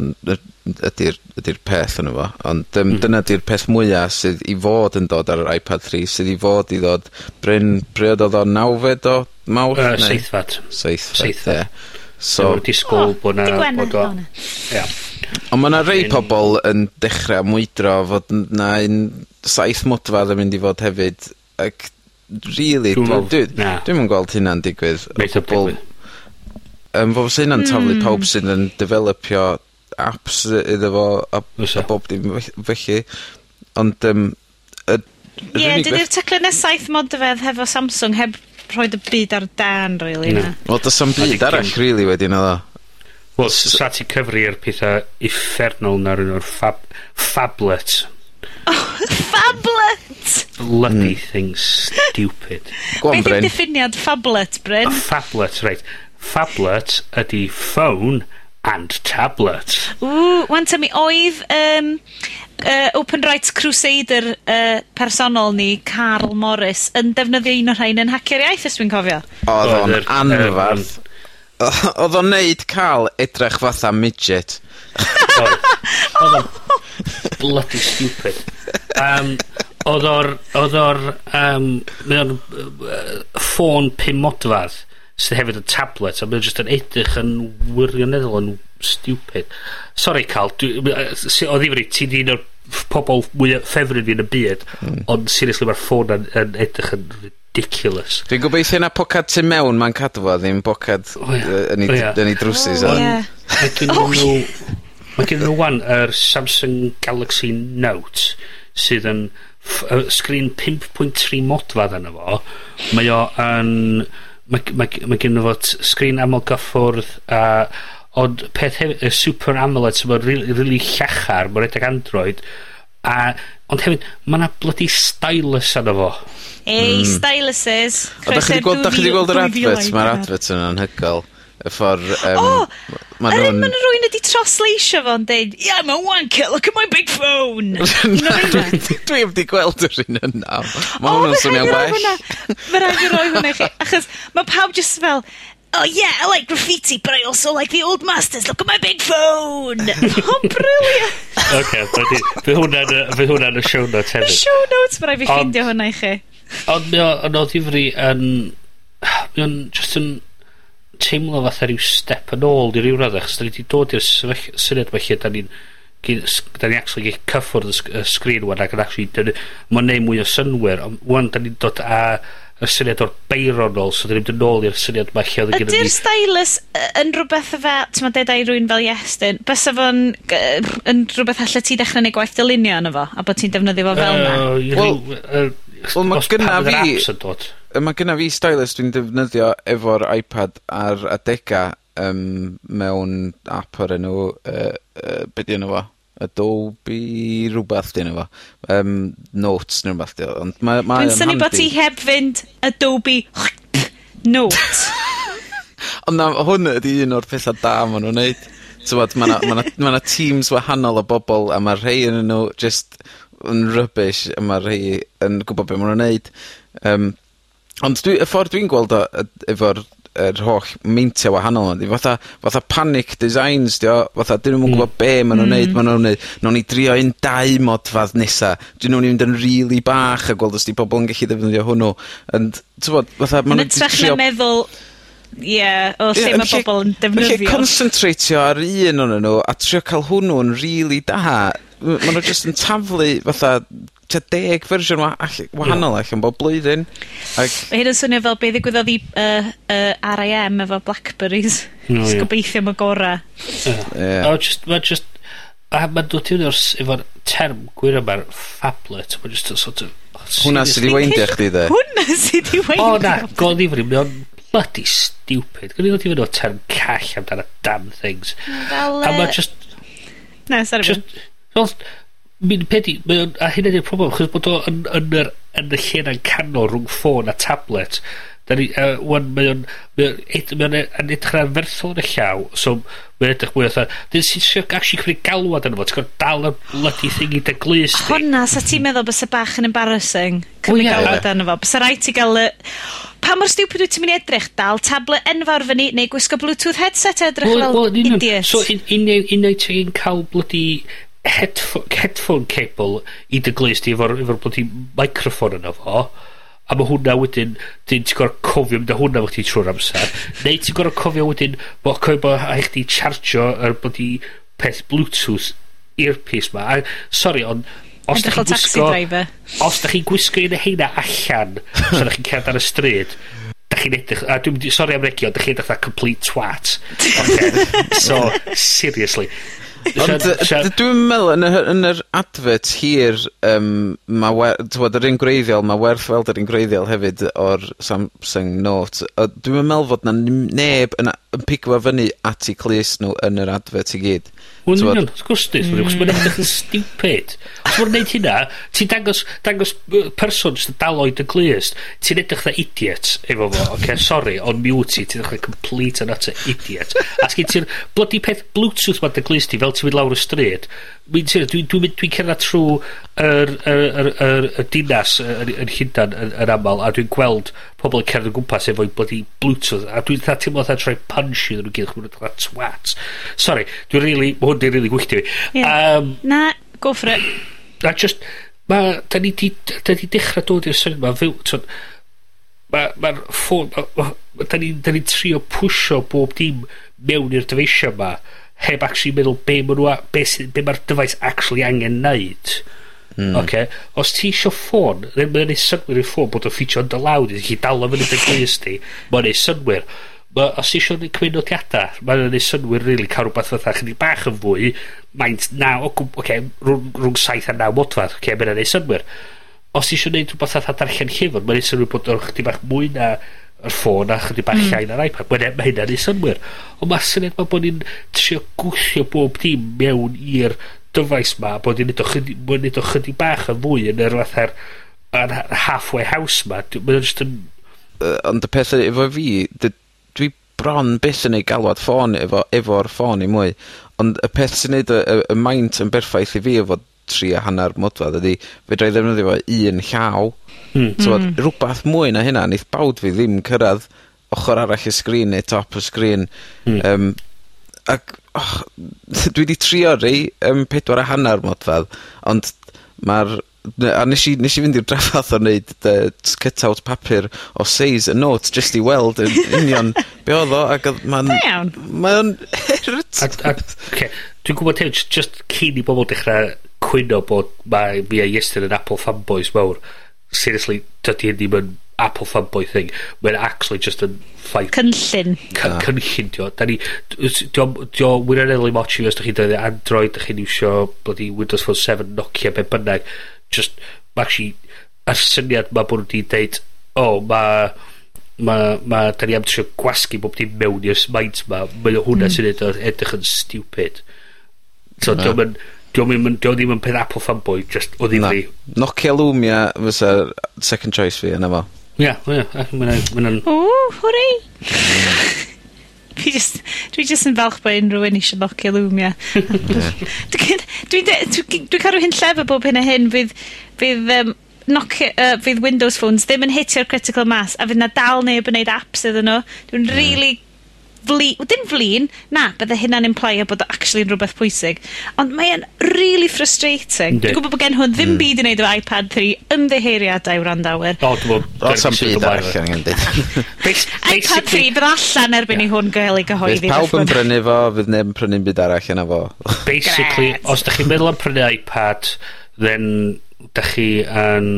Speaker 5: ydy'r ydy peth yn fo, ond um,
Speaker 4: mm.
Speaker 5: dyna 'di'r peth mwyaf sydd i fod yn dod ar yr iPad 3, sydd i fod i ddod bryn, bryd oedd o nawfed o Mawrth? Yy,
Speaker 4: seithfad.
Speaker 5: Seithfed,
Speaker 4: seithfed.
Speaker 5: ie.
Speaker 4: So,
Speaker 5: Dwi'n
Speaker 4: disgwyl bod na... Bod o, ia.
Speaker 5: Ond mae yna rei pobl yn dechrau mwydro fod na un saith modfad yn mynd i fod hefyd. Ac, really, dwi'n dwi, dwi, gweld hynna'n digwydd.
Speaker 4: Beth o
Speaker 5: bobl. Um, fo sy'n hynna'n taflu pawb sydd yn developio aps iddo fo a...
Speaker 4: Fysa.
Speaker 5: ...a bob dim fell- felly, ond yym y yr unig beth...
Speaker 3: Ie, saith modfedd hefo Samsung heb rhoi y byd ar dan, really,
Speaker 4: na.
Speaker 5: Wel, does am byd arall, rili, wedyn oedd o.
Speaker 4: Wel, sa ti'n cyfri'r pethau effernol na rhywun o'r fab, phablet.
Speaker 3: Oh, phablet!
Speaker 4: Bloody hmm. thing stupid.
Speaker 5: Gwan,
Speaker 3: Beth yw'r diffiniad phablet, Bryn?
Speaker 4: A phablet, reit. Phablet ydy ffôn and tablet.
Speaker 3: Ww, wan ta mi oedd um, uh, Open Rights Crusader uh, personol ni, Carl Morris, yn defnyddio un o'r rhain yn hacio'r iaith, os dwi'n cofio.
Speaker 5: Oedd o'n anfarth. Oedd o'n neud cael edrych fatha midget.
Speaker 4: Oedd o'n bloody stupid. Um, oedd o'r... Oedd o'r... Um, Mae o'n ffôn pum modfadd sydd hefyd yn tablet, a mae'n just yn edrych yn wirioneddol yn stupid. Sorry, Cal, o ddifri, ti'n un o'r pobol mwy ffefryn fi yn y byd, mm. ond seriously mae'r ffôn yn, yn edrych yn ridiculous.
Speaker 5: Dwi'n gobeithio na pocad tu mewn mae'n cadw fo, ddim pocad
Speaker 4: oh,
Speaker 5: yeah. yn ei drwsus. Oh,
Speaker 3: yeah.
Speaker 4: Mae gen nhw wan yr Samsung Galaxy Note sydd yn sgrin 5.3 modfadd yna fo. Mae o yn... Um, mae, mae, mae gen fod sgrin aml gyffwrdd a ond peth hefyd, y Super AMOLED sy'n bod rili really llachar, mae'n edrych Android a ond hefyd mae yna bloody stylus yna fo.
Speaker 3: Ei mm.
Speaker 5: styluses. Da chi wedi gweld yr adverts? mae'r adverts yn hygol y ffordd... Um,
Speaker 3: o! Oh, ma
Speaker 5: nhw'n...
Speaker 3: Ma' rhywun wedi trosleisio fo'n deud, yeah, I'm a wanker, look at my big phone!
Speaker 5: Na, dwi wedi gweld yr un yna. Ma' hwnnw'n swnio'n well.
Speaker 3: Fe rhaid i roi hwnna i chi, achos mae pawb just fel, oh yeah, I like graffiti, but I also like the old masters, look at my big phone! oh, brilliant!
Speaker 4: Oce, okay, fe hwnna'n y show notes hefyd.
Speaker 3: Y show notes, fe rhaid fi ffeindio hwnna i chi.
Speaker 4: Ond mi o'n o ddifri yn... Mi o'n just yn teimlo fatha rhyw step yn ôl i ryw radd achos da ni wedi dod i'r syniad mae lle da ni'n da ni actually gallu cyffwrdd y sgrin wan ac yn actually mae'n neud mwy o synwyr ond wan da ni'n dod a y syniad o'r beironol so da ni'n mynd yn ôl i'r syniad mae lle
Speaker 3: ydy'r ni... stylus yn rhywbeth fel ti'n ma deda i rwy'n fel Iestyn bysa fo'n yn rhywbeth allai ti dechrau neu gwaith dylunio yno fo a bod ti'n defnyddio fo fel
Speaker 5: yna uh, well, uh,
Speaker 4: well, mae gynna
Speaker 5: fi Mae gynna fi stylus dwi'n defnyddio efo'r iPad ar adega um, mewn app o'r enw uh, uh, be' 'di enw fo? Adobe rhywbeth 'di enw fo. Yym Notes neu rhywbeth 'di o ond mae mae o'n
Speaker 3: handi. Dwi'n synnu
Speaker 5: bo' ti
Speaker 3: heb fynd Adobe Note.
Speaker 5: Ond na hwn ydi un o'r pethau da maen nhw'n neud. T'mod mae yna ma' ma ma' teams wahanol o bobl a mae rhai yn nhw just yn rubbish a mae rhai yn gwybod beth maen nhw'n neud. Um, Ond dwi, y ffordd dwi'n gweld o yd- efo'r yr holl meintia wahanol 'di fatha fatha panic designs dio. fatha 'dyn nhw'n yn mm. gwbo be' maen nhw'n neud mm. maen nhw'n neud. nown ni drio un dau modfadd nesa, 'dyn nhw'n mynd yn rili bach a gweld os 'di pobl yn gallu ddefnyddio hwnnw ond t'mod fatha
Speaker 3: ma'
Speaker 5: nw trio...
Speaker 3: Yn ytrach na meddwl ie o lle mae bobol yn defnyddio.
Speaker 5: Yn lle concentratio ar un o'n nhw a trio cael hwnnw yn rili da ma' nhw jyst yn taflu fatha tua deg fersiwn wa- all- wahanol ella'n bob blwyddyn, Ac...
Speaker 3: Mae hyn yn swnio fel beth ddigwyddodd i uh, uh, RIM efo Blackberries.
Speaker 4: O ie.
Speaker 3: Gobeithio am y gora.
Speaker 5: Ie.
Speaker 4: A ma' jyst, ma' jyst, a ma'n dod i fyny efo'r term gwir yma'r phablet, ma'n just yn sort of...
Speaker 5: Hwna sydd wedi weindio chdi de.
Speaker 3: Hwna sydd i weithio.
Speaker 4: O na, go ddifri, mae o'n bloody stupid. Gwni ddod i fyny o'r term call amdano damn things.
Speaker 3: Fel...
Speaker 4: A ma'n
Speaker 3: yy,
Speaker 4: jyst,
Speaker 3: Na, sorry.
Speaker 4: just, Fel, mi'n pedi, mae o'n, a hynny ydy'r problem, chos bod o yn, yn, yr, yn y llenau'n canol rhwng ffôn a tablet. Da ni, uh, wan, mae o'n, mae o'n ed, e, edrych ar ferthol yn y llaw, so mae'n edrych mwy o dda, dyn sy'n sy'n actually cymryd galwad yn efo, ti'n gwrdd dal y bloody thing i dy glus di.
Speaker 3: Hwna, sa ti'n meddwl bys y bach yn embarrassing, cymryd
Speaker 4: oh,
Speaker 3: galwad yn efo, bys rhaid ti gael y... Pa mor stupid wyt ti'n mynd i edrych, dal tablet enfawr fyny, neu gwisgo Bluetooth headset edrych
Speaker 4: well,
Speaker 3: fel
Speaker 4: well,
Speaker 3: idiot?
Speaker 4: So, un unai ti'n cael bloody headphone, headphone cable i dy glust di efo'r efo bloody microphone yna fo a mae hwnna wedyn dyn ti'n gorau cofio mynd â hwnna fo ti trwy'r amser neu ti'n gorau cofio wedyn bo cofio bo a chdi chargio yr bloody peth bluetooth earpiece ma a sorry ond os da chi'n gwisgo os da chi'n gwisgo un o heina allan so da chi'n cerdd ar y stryd da chi'n edrych a dwi'n sori am regio da chi'n edrych a complete twat okay. so seriously
Speaker 5: Ond dwi'n meddwl yn, y, yn yr advert hir, um, mae wer, tywed, yr un greiddiol, mae werth weld yr un greiddiol hefyd o'r Samsung Note. Dwi'n meddwl fod na neb yn, yn pigwa fyny at i clus nhw yn yr advert i gyd.
Speaker 4: Wel,
Speaker 5: yn
Speaker 4: union, wrth gwrs dwi, wrth mae'n edrych yn stupid. Os mae'n neud hynna, ti'n dangos, dangos person sy'n dal oed yn glist, ti'n edrych dda idiot efo fo, oce, okay, sorry, on mute ti, ti'n edrych dda complete and utter idiot. A sgyn ti'n bloody peth Bluetooth ma'n dy glist ti, fel ti'n mynd lawr y stryd, dwi'n dwi, dwi, dwi cerdded trwy yr, yr, yr, yr, y dinas yn, yn Llundain yn, yn, aml, a dwi'n gweld pobl yn cerdded o gwmpas efo'i bloody Bluetooth, a dwi'n dda teimlo dda troi punch iddyn nhw gyd, chwrdd dda twat. Sorry, dwi'n really, hwn dwi'n really gwylltio fi.
Speaker 3: Yeah.
Speaker 4: Um,
Speaker 3: Na, go for it.
Speaker 4: A just, ma, da ni di, da ni dechrau dod i'r syniad ma, fyw, twn, mae'r ma ffôn, ma, ma, da ni'n ni trio pwysio bob dim mewn i'r dyfeisio yma heb actually meddwl be, ma nhw, be, be mae'r dyfais actually angen neud. Mm. Okay. Os ti isio ffôn, ddim yn ei synwyr i ffôn bod o'n ffitio yn dy lawd, i chi dal o fyny dy glus di, mae'n ei synwyr. Ma, os ti isio ni cymunodiadau, mae'n ei synwyr rili really, cael rhywbeth fatha chynni bach yn fwy, maint naw, oce, okay, rhwng, rhwng saith a naw modfad, oce, okay, mae'n ei synwyr. Os ti isio gwneud rhywbeth fatha darllen llyfr, mae'n ei synwyr bod o'n chdi bach mwy na yr ffôn a chydig bach hmm. llai mm. na'r iPad. Mae e- ma hynna'n ei synwyr. Ond mae syniad ma bod ni'n trio gwthio bob dim mewn i'r dyfais ma, bod ni'n neud o chydig bach yn fwy yn yr fatha'r yn halfway house ma. Mae'n just yn...
Speaker 5: Uh, ond y peth efo fi, dwi bron byth yn ei galwad ffôn efo, efo'r ffôn i mwy. Ond y peth sy'n neud y, y, y maint yn berffaith i fi efo tri a hanner modfad ydy fedra i ddefnyddio fo un llaw.
Speaker 4: Mm.
Speaker 5: so, mm. rhywbeth mwy na hynna, neith bawd fi ddim cyrraedd ochr arall y sgrin neu top y sgrin. Mm. Um, ac, och, dwi wedi trio rei um, pedwar a hanner modfad ond mae'r a nes i nes i fynd i'r draffath o wneud dy cut out papur o seis y notes just i weld yn union be oedd o ac odd ma'n...
Speaker 3: Da iawn.
Speaker 5: Mae o'n
Speaker 4: Ac, irritant. okay. Dwi'n gwybod hyn, j- just cyn i bobl dechrau cwyno bod mae mi a Iestyn yn Apple fanboys mawr. Seriously, dydy hyn ddim yn Apple fanboy thing. Mae'n actually just yn ffaith
Speaker 3: Cynllun.
Speaker 4: cy- ah. cynllun dio. Da ni, dio dio wirioneddol i mochi os da chi'n dweud Android, da chi'n iwsio bloody Windows Phone 7, Nokia, be bynnag just, ma' actually, y syniad 'ma bod nw 'di deud o ma' ma' ma' da ni am trio gwasgu bob dim mewn i'r smaint 'ma mae o hwnna hmm. sy'n neud edrych yn stupid so
Speaker 5: t'od
Speaker 4: diolch yn Diolch ddim yn diom ddim yn peth Apple fanboy just o ddifri. Na.
Speaker 5: Nokia Lumia fysa second choice fi yna fo.
Speaker 4: Ia, ia, ac mae'n... hwnna'n...
Speaker 3: Ww, hwrei! Dwi just, dwi just yn falch bod unrhyw un eisiau nocio Lumia. Dwi'n dwi, dwi, dwi cael hyn llefa bob hyn a hyn fydd, fydd um, Nokia, uh, fydd Windows phones ddim yn hitio'r critical mass a fydd na dal neb yn neud apps iddyn nhw. Dwi'n hmm. really fli, dim flin, na, bydde hynna'n implio bod actually yn rhywbeth pwysig. Ond mae'n really frustrating. Dwi'n gwybod bod gen hwn ddim mm. byd i wneud efo iPad 3 ymddeheiriadau wrandawyr.
Speaker 4: O, dwi'n
Speaker 5: gwybod. Sam byd allan yn dweud.
Speaker 3: iPad 3 bydd allan erbyn i hwn gael ei gyhoeddi.
Speaker 5: Bydd pawb yn brynu fo, fydd neb yn prynu'n byd arall yna fo.
Speaker 4: Basically, os da chi'n meddwl am prynu iPad, then da chi yn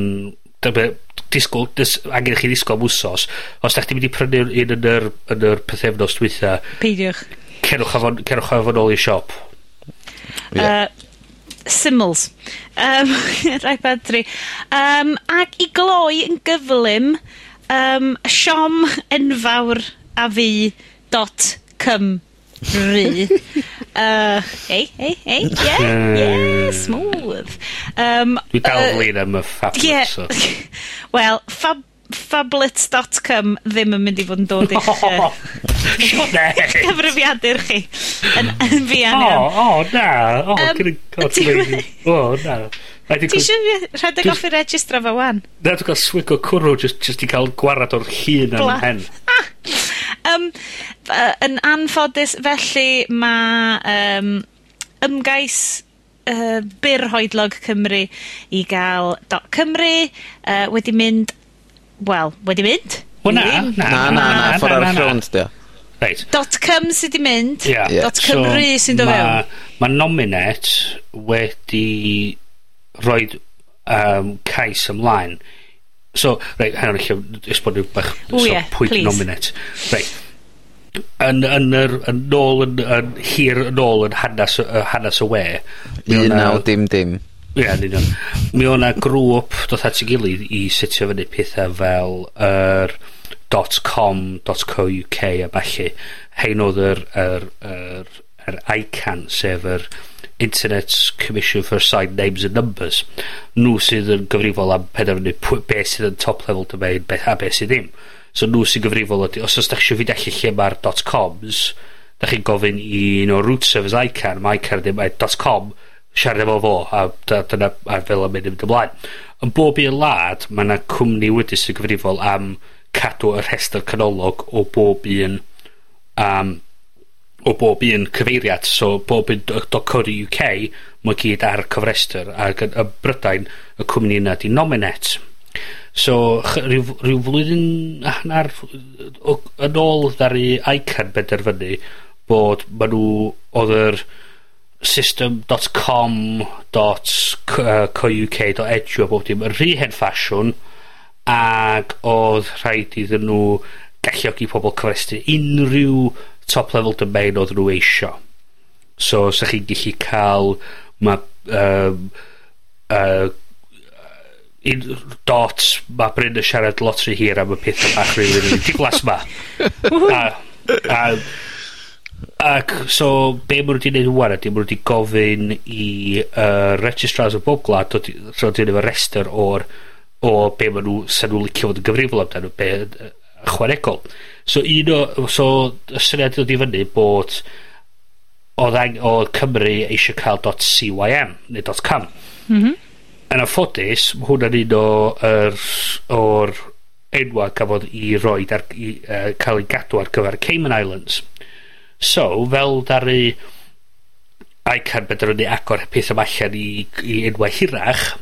Speaker 4: dyma disgwyl, dys, angen chi ddisgwyl am wsos, os da chdi mynd i prynu un yn yr, yn yr pethefnos dwytha...
Speaker 3: Peidiwch.
Speaker 4: Cerwch afon, cerwch afon ôl i'r siop.
Speaker 5: Yeah.
Speaker 3: Uh, Symls. Um, Rai bad tri. Um, ac i gloi yn gyflym, um, siom enfawr a fi dot cym. Rhy. uh, ei, ei, ei, yeah, yeah, smooth. Um,
Speaker 4: Dwi dal
Speaker 3: yn uh,
Speaker 4: flin am y fablet,
Speaker 3: Yeah.
Speaker 4: So.
Speaker 3: Wel, fab phablet.com ddim yn mynd i fod yn dod i'ch... Uh,
Speaker 4: oh,
Speaker 3: cyfrifiadur chi. Yn, yn
Speaker 4: fian
Speaker 3: iawn.
Speaker 4: O, o, na. O,
Speaker 3: um,
Speaker 4: gyda'n O, na.
Speaker 3: Ti eisiau rhedeg off i registro fo wan?
Speaker 4: Na, dwi'n cael swig o cwrw jyst i cael gwarad o'r llun
Speaker 3: am
Speaker 4: hen
Speaker 3: um, uh, yn anffodus felly mae um, ymgais uh, byr hoedlog Cymru i gael dot Cymru uh, wedi mynd, wel, wedi mynd.
Speaker 4: Wel na. Na,
Speaker 5: na, na, na ffor arall rownd 'di o.
Speaker 4: Reit.
Speaker 3: Dot com sydd wedi mynd.
Speaker 4: Ia.
Speaker 5: Ia.
Speaker 3: Dot Cymru sy'n dod fewn.
Speaker 4: Ma' Nominet wedi rhoi um, cais ymlaen So, reit, hang on, lle esbonio bach
Speaker 3: o
Speaker 4: so,
Speaker 3: yeah,
Speaker 4: pwynt
Speaker 3: please.
Speaker 4: nominate. Reit. Yn, yn, yr, yn nôl, yn, yn, hir yn ôl yn hanes, uh, hanes y we.
Speaker 5: 19 dim dim.
Speaker 4: Ie, yn union. Mi o'na grŵp dod at ei gilydd i setio fyny pethau fel yr er, .com, .co.uk a falle. Hein oedd yr, yr, yr, yr, yr ICANN, sef yr er, Internet Commission for Assigned Names and Numbers. Nhw sydd yn gyfrifol am penderfynu beth sydd yn top level domain beth a beth sydd ddim. So nhw sy'n gyfrifol ydy os os da chi eisiau fynd allu lle mae'r .coms da chi'n gofyn i un o root servers ICAN mae ICAN ddim mae .com siarad efo fo a dyna a fel yn mynd ymlaen. Yn bob un lad mae yna cwmni wedi sy'n gyfrifol am cadw y rhestr canolog o bob un um, o bob un cyfeiriad, so bob un .co.uk mae gyd ar cofrestyr, ac yn, yn Brydain y cwmni yna 'di Nominet. So, rhyw, ryw flwyddyn a hanner yn ôl ddari ICANN benderfynu bod ma' nhw oedd yr system.com.co.uk.edu a bob dim yn rhy hen ffasiwn ac oedd rhaid iddyn nhw galluogi pobl cyfrestru unrhyw top level domain oedd nhw eisio. So, os ydych chi'n gallu cael ma, um, uh, un dot, ma Bryn yn siarad lot rhy hir am y pethau bach rhywun yn diglas ma. a, a, ac, so, be maen nhw wedi gwneud yw'n ydy, maen nhw wedi gofyn i uh, registrars o bob glad dod i efo rester o'r o be maen nhw, sy'n nhw'n licio fod yn gyfrifol amdano, be, ychwanegol. So un o... So y syniad dod i fyny bod oedd ang, oedd Cymru eisiau cael .cym neu .com. Mm -hmm. Yn anffodus, mae hwnna'n un o, er, o'r enwa gafodd i roed ar, i, uh, cael ei gadw ar gyfer Cayman Islands. So, fel ddaru ICANN benderfynu agor pethau allan i, i enwau hirach,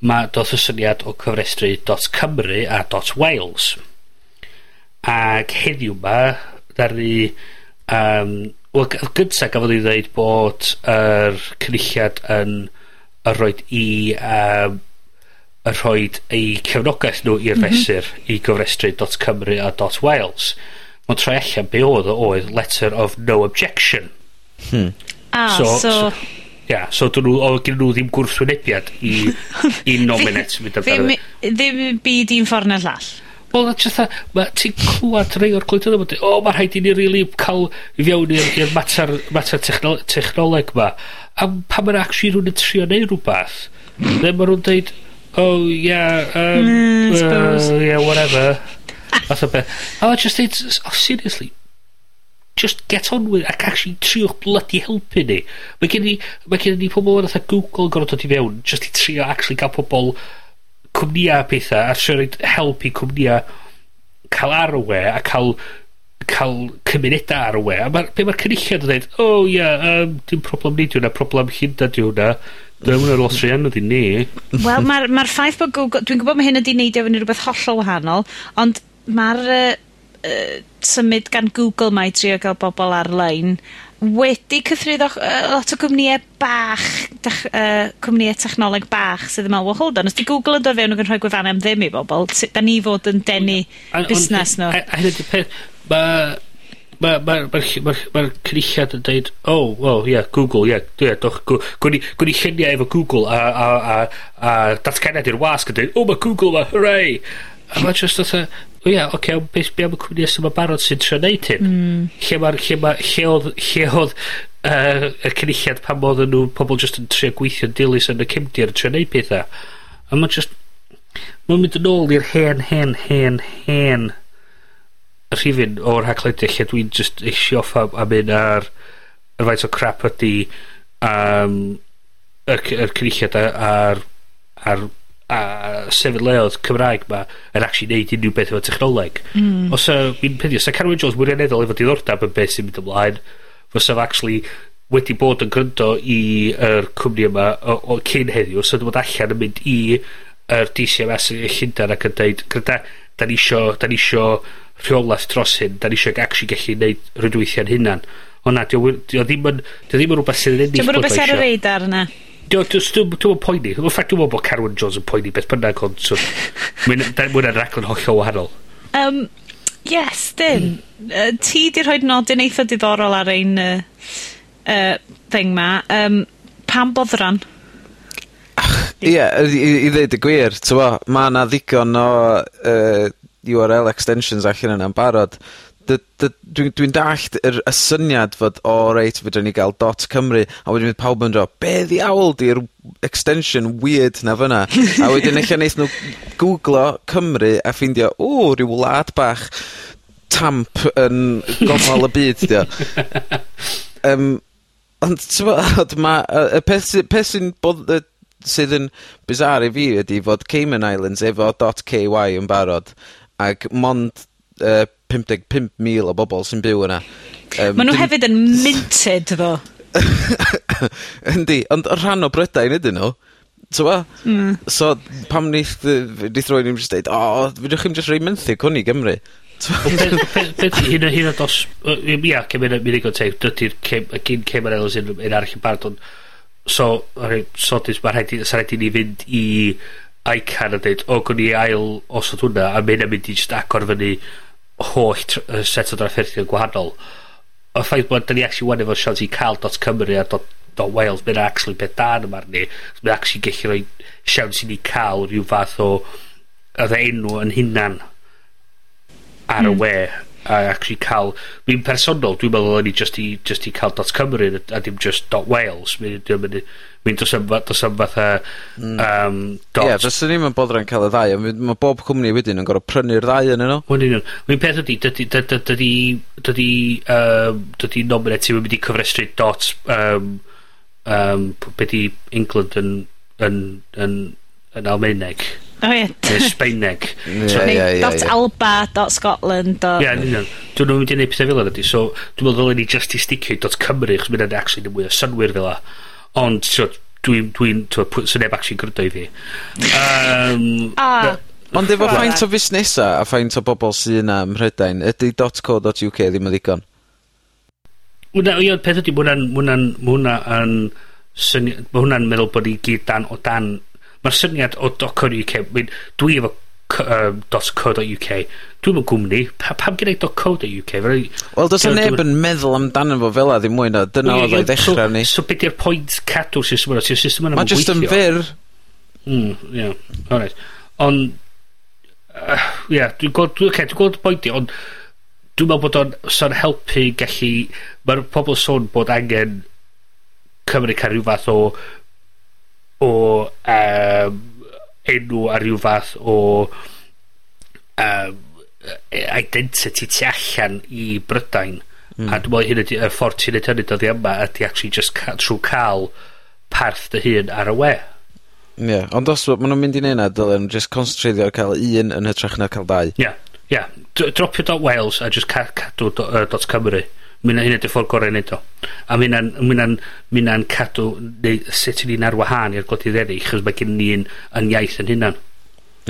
Speaker 4: mae doth y syniad o cyfrestru .Cymru a .Wales. Mm Ac heddiw 'ma, ddaru um, yym, wel gynta gafodd ei ddweud bod yr Cynulliad yn y rhoid i um, y rhoid ei cefnogaeth nhw i'r... Mhm. ...fesur i gofrestru dot Cymru a Wales. Ond troi allan be oedd o oedd letter of no objection. Hmm.
Speaker 3: Ah,
Speaker 4: so...
Speaker 3: so
Speaker 4: Ia, yeah, so dyn nhw, oedd gen nhw ddim gwrthwynebiad i, i nominate.
Speaker 3: ddim, ddim byd un ffordd na llall.
Speaker 4: Wel, na tretha, ma, ti'n clywed rei o'r clywed yma, o, mae rhaid i ni really cael i fewn i'r mater, mater technol, technoleg ma. A pa mae'n actually rhywun yn trio neud rhywbeth, then mae rhywun dweud, oh, yeah, um,
Speaker 3: mm,
Speaker 4: uh, yeah, whatever. Fath o beth. A mae'n just dweud, oh, seriously, just get on with ac actually triwch bloody helpu ni. Mae gen i, mae gen i pobl yn Google yn gorfod dod i fewn, just i trio actually gael pobl cwmnïa a pethau a trio roid help i cwmnïa ca'l arwe a cael cael cymunedau ar y we, a ma, be mae'r cynulliad yn dweud, o oh, ia, yeah, um, dim problem ni diwna, problem llynda diwna, dwi'n hwnna'n los rhian ydi ni.
Speaker 3: Wel, mae'r ma ffaith bod Google, dwi'n gwybod mae hyn ydi neidio fyny rhywbeth hollol wahanol, ond mae'r uh, uh, symud gan Google mae trio gael bobl ar-lein wedi cythryddo uh, lot o gwmnïe bach dech- uh, cwmnïau technoleg bach sydd yn me'wl wel hold on os 'di Google yn dod fewn ag yn rhoi gwefannau am ddim i bobl, sut 'dan ni fod yn denu busnes nhw.
Speaker 4: A a hyd y peth ma' ma' ma, ma cynulliad yn dweud, oh, well, yeah, Google yeah, yeah doch, Goo- gown ni gown ni efo Google a a a a datganiad i'r wasg yn dweud, oh, mae Google 'ma hooray a ma' jyst fatha Ia oce okay, beth be' am y cwmni sy 'ma'n barod sy'n trio neud hyn? Hmm. Lle ma'r lle ma' lle oedd, lle oedd uh, y cynulliad pan odden nhw pobl jyst yn trio gweithio'n dilys yn y cymdir yn trio neud pethau. A mae jyst mae'n mynd yn ôl i'r hen hen hen hen rhifyn o'r haglediau lle dwi'n jyst eisiau off am, am un ar y faint o crap ydy um, y, c- y cynulliad a- a'r a'r a sefyd sefydleoedd Cymraeg ma yn actually neud unrhyw beth efo technoleg. Mm. Os y, mi'n peth, os y Carwyn Jones wirioneddol efo diddordeb yn beth sy'n mynd ymlaen, fysa'n actually wedi bod yn gryndo i yr cwmni yma o, o cyn heddiw, so bod allan yn mynd i yr DCMS yn Llundain ac yn dweud, gryda, da ni isio, da ni isio rheolaeth dros hyn, da ni isio actually gallu neud rydwythio'n hunan. Ond na, dio, dio ddim yn, dio ddim yn rhywbeth sydd yn
Speaker 3: ennill. Dio ddim yn rhywbeth ar y reidar yna.
Speaker 4: Dwi'n meddwl poeni. Yn ffact, dwi'n meddwl bod Carwyn Jones yn poeni beth bynnag ond. So, Mwna'n raglen hollol wahanol.
Speaker 3: Um, yes, dyn. Mm. Uh, ti di rhoi nodyn eitha diddorol ar ein uh, uh, thing ma. Um, pam boddran?
Speaker 5: Ie, yeah, i, i ddeud y gwir, tywa, mae yna ddigon o uh, URL extensions allan yna'n barod dwi'n dwi dallt yr y syniad fod o reit fydden ni gael dot Cymru a wedyn fydd pawb yn dro be' ddiawl 'di'r extension weird 'na fyna? a wedyn eich neith nhw googlo Cymru a ffeindio o rhyw wlad bach tamp yn gofal y byd 'di um, Yym ond t'mod ma' yy y peth sy peth sy'n bod- yy sydd yn bizarre i fi ydi fod Cayman Islands efo .ky yn barod ac mond yy pump deg pump mil o bobl sy'n byw yna. Yym...
Speaker 3: Ma' nw hefyd yn minted ddo.
Speaker 5: Yndi, ond rhan o Brydain ydyn nhw. T'mo'? mm. So pam neith yy neith rywun 'im jyst deud o fydwch chi'n just roi menthyg hwn i Gymru.
Speaker 4: Hyd yn hyn o dos, yy ia cymryd yn hynna ma' digon teg. dydy'r cem- yy gin Cayman Islands unrhyw un arall yn barod ond so rhaid sodus ma' rhaid i, sa rhaid i ni fynd i ICAN a dweud, o gwn i ail osod hwnna a ma' hynna'n mynd i just agor fyny holl tr- yy set o drafferthion gwahanol. Y ffaith bod da ni actually 'wan efo siawns i cael dot Cymru a dot dot Wales mae'n actually beth da yn 'ym ni mae'n actually gallu rhoi siawns i ni cael rhyw fath o yr enw 'yn hunan ar y hmm. we a actually cael... Fi'n personol, dwi'n meddwl o'n i just i, just i cael dot Cymru a dim just dot Wales. Mi'n mi'n dos am, dos am fatha um, dot...
Speaker 5: Ie, yeah, fyswn ni'n bodra'n cael y ddau, ond mae bob cwmni wedyn yn gorau prynu'r ddau yn yno.
Speaker 4: Wel, union. Mi'n peth ydy, dydy, dydy, dydy, dydy, um, dydy nominative yn mynd i cyfrestru dot um, um, beth i England yn, yn, yn, yn,
Speaker 3: yn Almaeneg.
Speaker 4: Neu
Speaker 5: Sbeineg.
Speaker 4: .alba.scotland.
Speaker 5: Ie,
Speaker 4: yn union. Dwi'n nhw'n mynd i neud pethau fel yna. So, dwi'n meddwl ddylen ni just i sticio dot .cymru, chos mynd mae'n actually yn mwy o synwyr fel la. Ond, dwi'n, dwi'n, dwi'n, sy'n neb actually grydo i fi. Um,
Speaker 3: ah.
Speaker 5: Ond efo faint o fusnesa a faint o bobl sy'n yna ym Mhrydain, ydy .co.uk ddim yn ddigon?
Speaker 4: Wna, ie, peth ydy, mae hwnna'n, mae hwnna'n, mae hwnna'n, mae hwnna'n meddwl bod ni gyd dan o dan mae'r syniad o .co.uk, mynd dwi efo um, .co.uk. dwi'n yn gwmni, pa, pam gen i .co.uk?
Speaker 5: Wel, does
Speaker 4: yna
Speaker 5: neb yn meddwl amdano fo fel a ddim mwy na, dyna oedd o'i ddechrau ni.
Speaker 4: So, beth yw'r pwynt cadw system yna? Ti'r system yna
Speaker 5: Mae just yn fyr.
Speaker 4: Mm, yeah, alright. Ond, uh, yeah, dwi'n gweld, dwi'n okay, dwi gweld pwynt i, ond dwi'n meddwl bod o'n son helpu gallu, mae'r pobl sôn bod angen Cymru cael rhyw fath o o um, enw a rhyw fath o um, identity tu allan i Brydain. mm. A dwi'n meddwl hyn ydy y ffordd ti'n neud hynny dyddia yma ydy actually just ca trwy cael parth dy hun ar y we.
Speaker 5: Ie, yeah, ond os maen nhw'n mynd i neud na, dylen nhw just concentradio ar cael un yn hytrach na cael dau.
Speaker 4: Ie, yeah, ie. Yeah. Dropio dot Wales a just ca cadw do, uh, dot Cymru. Ma' hynna, hynna 'di'r ffor neud o. A ma' hynna'n cadw neu sut ni'n ar wahân i'r gwledydd eryll 'chos mae gen ni'n 'yn iaith 'yn hynna'n.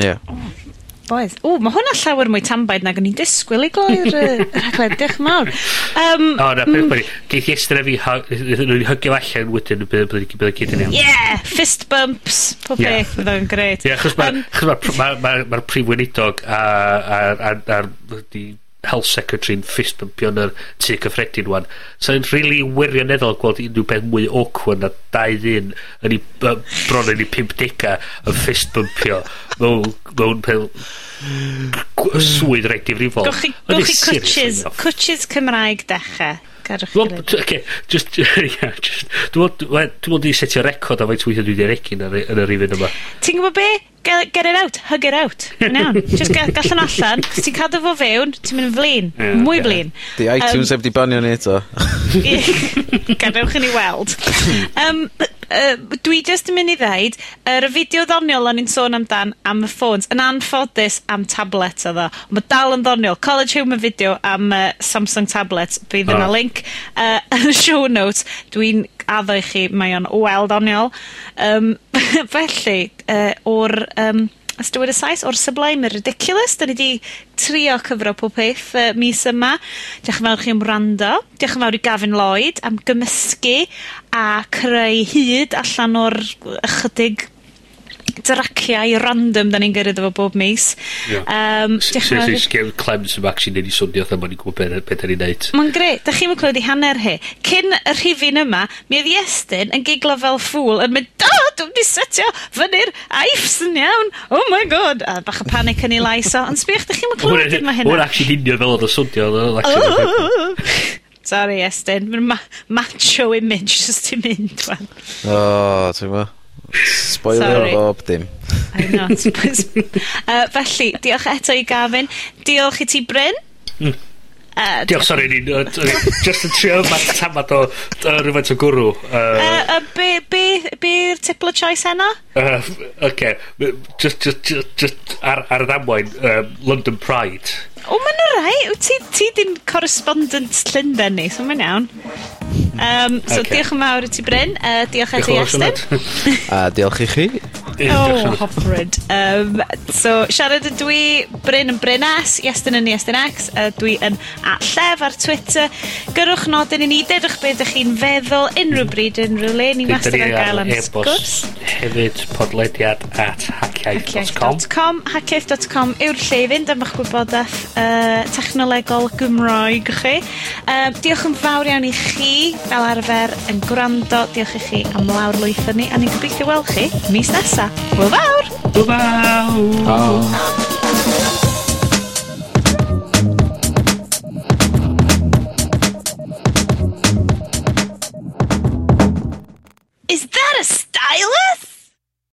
Speaker 5: Ie. Yeah.
Speaker 3: Boedd. O, mae hwnna llawer mwy tambaid nag o'n i'n disgwyl i gloi'r yy rhaglen. Diolch yn fawr. Um,
Speaker 4: o, na, peth mm. bod Geith i Esther a fi, iddyn nhw'n hygio allan wedyn, bydd y gyd yn iawn.
Speaker 3: Yeah, fist bumps, pob
Speaker 4: yeah.
Speaker 3: beth, bydd o'n gret.
Speaker 4: Ie, achos mae'r ma, ma, ma, ma prif weinidog a'r health secretary'n fist bympio yn yr tu cyffredin wan. So yn really wirioneddol gweld unrhyw beth mwy awkward na dau ddyn yn ei uh, bron yn ei pimp dega yn fist bympio mewn, mewn pel swydd rhaid i frifol.
Speaker 3: Gwch chi cwtches, cwtches Cymraeg dechrau.
Speaker 4: Wel, okay, just, yeah, just, dwi'n meddwl i setio record am faint weithio dwi wedi regin yn yr un yma.
Speaker 3: Ti'n gwybod be? get, get it out, hug it out. Iawn. Just ga, gallan allan, cos ti'n cadw fo fewn, ti'n mynd yn flin,
Speaker 4: yeah,
Speaker 3: mwy
Speaker 4: yeah.
Speaker 3: flin.
Speaker 5: Di iTunes um, heb di banio ni eto.
Speaker 3: Gadewch i ni weld. Um, uh, dwi just yn mynd i ddeud, yr er fideo ddoniol o'n i'n sôn amdan am y ffôns, yn anffodus am tablet oedd o. Mae dal yn ddoniol. College Human video am uh, Samsung tablet. Bydd yna
Speaker 4: oh.
Speaker 3: link uh, yn y show notes. Dwi'n addo i chi, mae o'n weld ddoniol. Um, felly, uh, o'r... Um, Os dywed y saith o'r Sublime y Ridiculous, da ni di trio cyfro pob peth uh, mis yma. Diolch yn fawr chi am rando. Diolch yn fawr i Gavin Lloyd am gymysgu a creu hyd allan o'r ychydig draciau random da ni'n gyrraedd efo bob mis.
Speaker 4: Yeah.
Speaker 3: Um,
Speaker 4: Seriously, sgem clems yma actually neud i swnio oedd ma'n i'n gwybod beth, beth ni'n neud.
Speaker 3: Mae'n greu, da chi'n clywed i hanner hi. Cyn y rhifin yma, mi oedd Iestyn yn giglo fel ffwl yn mynd, o, dwi'n di setio fyny'r aifs yn iawn. Oh my god. A bach o panic yn ei lais o. Ond sbych, da chi'n clywed yma hynna.
Speaker 4: Hwna actually union fel oedd y swnio.
Speaker 3: Oh! Sorry, Estyn. Mae'n ma macho image just i mynd, fan.
Speaker 5: O, oh, ti'n gwybod? Spoiler
Speaker 3: Sorry.
Speaker 5: o bob dim.
Speaker 3: I'm not. uh, felly, diolch eto i Gavin. Diolch i ti, Bryn.
Speaker 4: Mm.
Speaker 3: Uh,
Speaker 4: diolch, sori, ni, uh, just yn trio yma tamad o uh, rhywfaint o gwrw.
Speaker 3: Uh,
Speaker 4: uh,
Speaker 3: uh, Be'r be, be tiplo choice heno?
Speaker 4: Uh, okay. just, just, just, just ar, ar y ddamwain, um, London Pride.
Speaker 3: O, mae'n rai. Ti, ti di'n correspondent Llundain ni, so mae'n iawn. Um, so
Speaker 4: okay.
Speaker 3: diolch yn fawr i ti Bryn, uh, diolch, diolch i
Speaker 4: ti
Speaker 3: Estyn.
Speaker 5: a diolch i chi.
Speaker 3: Oh, hofryd. Um, so, siarad y dwi, Bryn yn Brynas, Iestyn yn Iestyn X, a dwi yn at llef ar Twitter. Gyrwch nodyn i ni, dedwch beth ydych chi'n feddwl, unrhyw bryd, unrhyw le, ni wastad yn gael am sgwrs.
Speaker 4: Hefyd podlediad at hackiaeth.com.
Speaker 3: Hackiaeth.com yw'r lle i fynd am eich gwybodaeth uh, technolegol Gymraeg chi. Um, diolch yn fawr iawn i chi, fel arfer, yn gwrando. Diolch i chi am lawr lwytho ni, a ni'n gobeithio weld chi mis nesaf. Wow! Wow!
Speaker 4: Is that
Speaker 5: a stylus?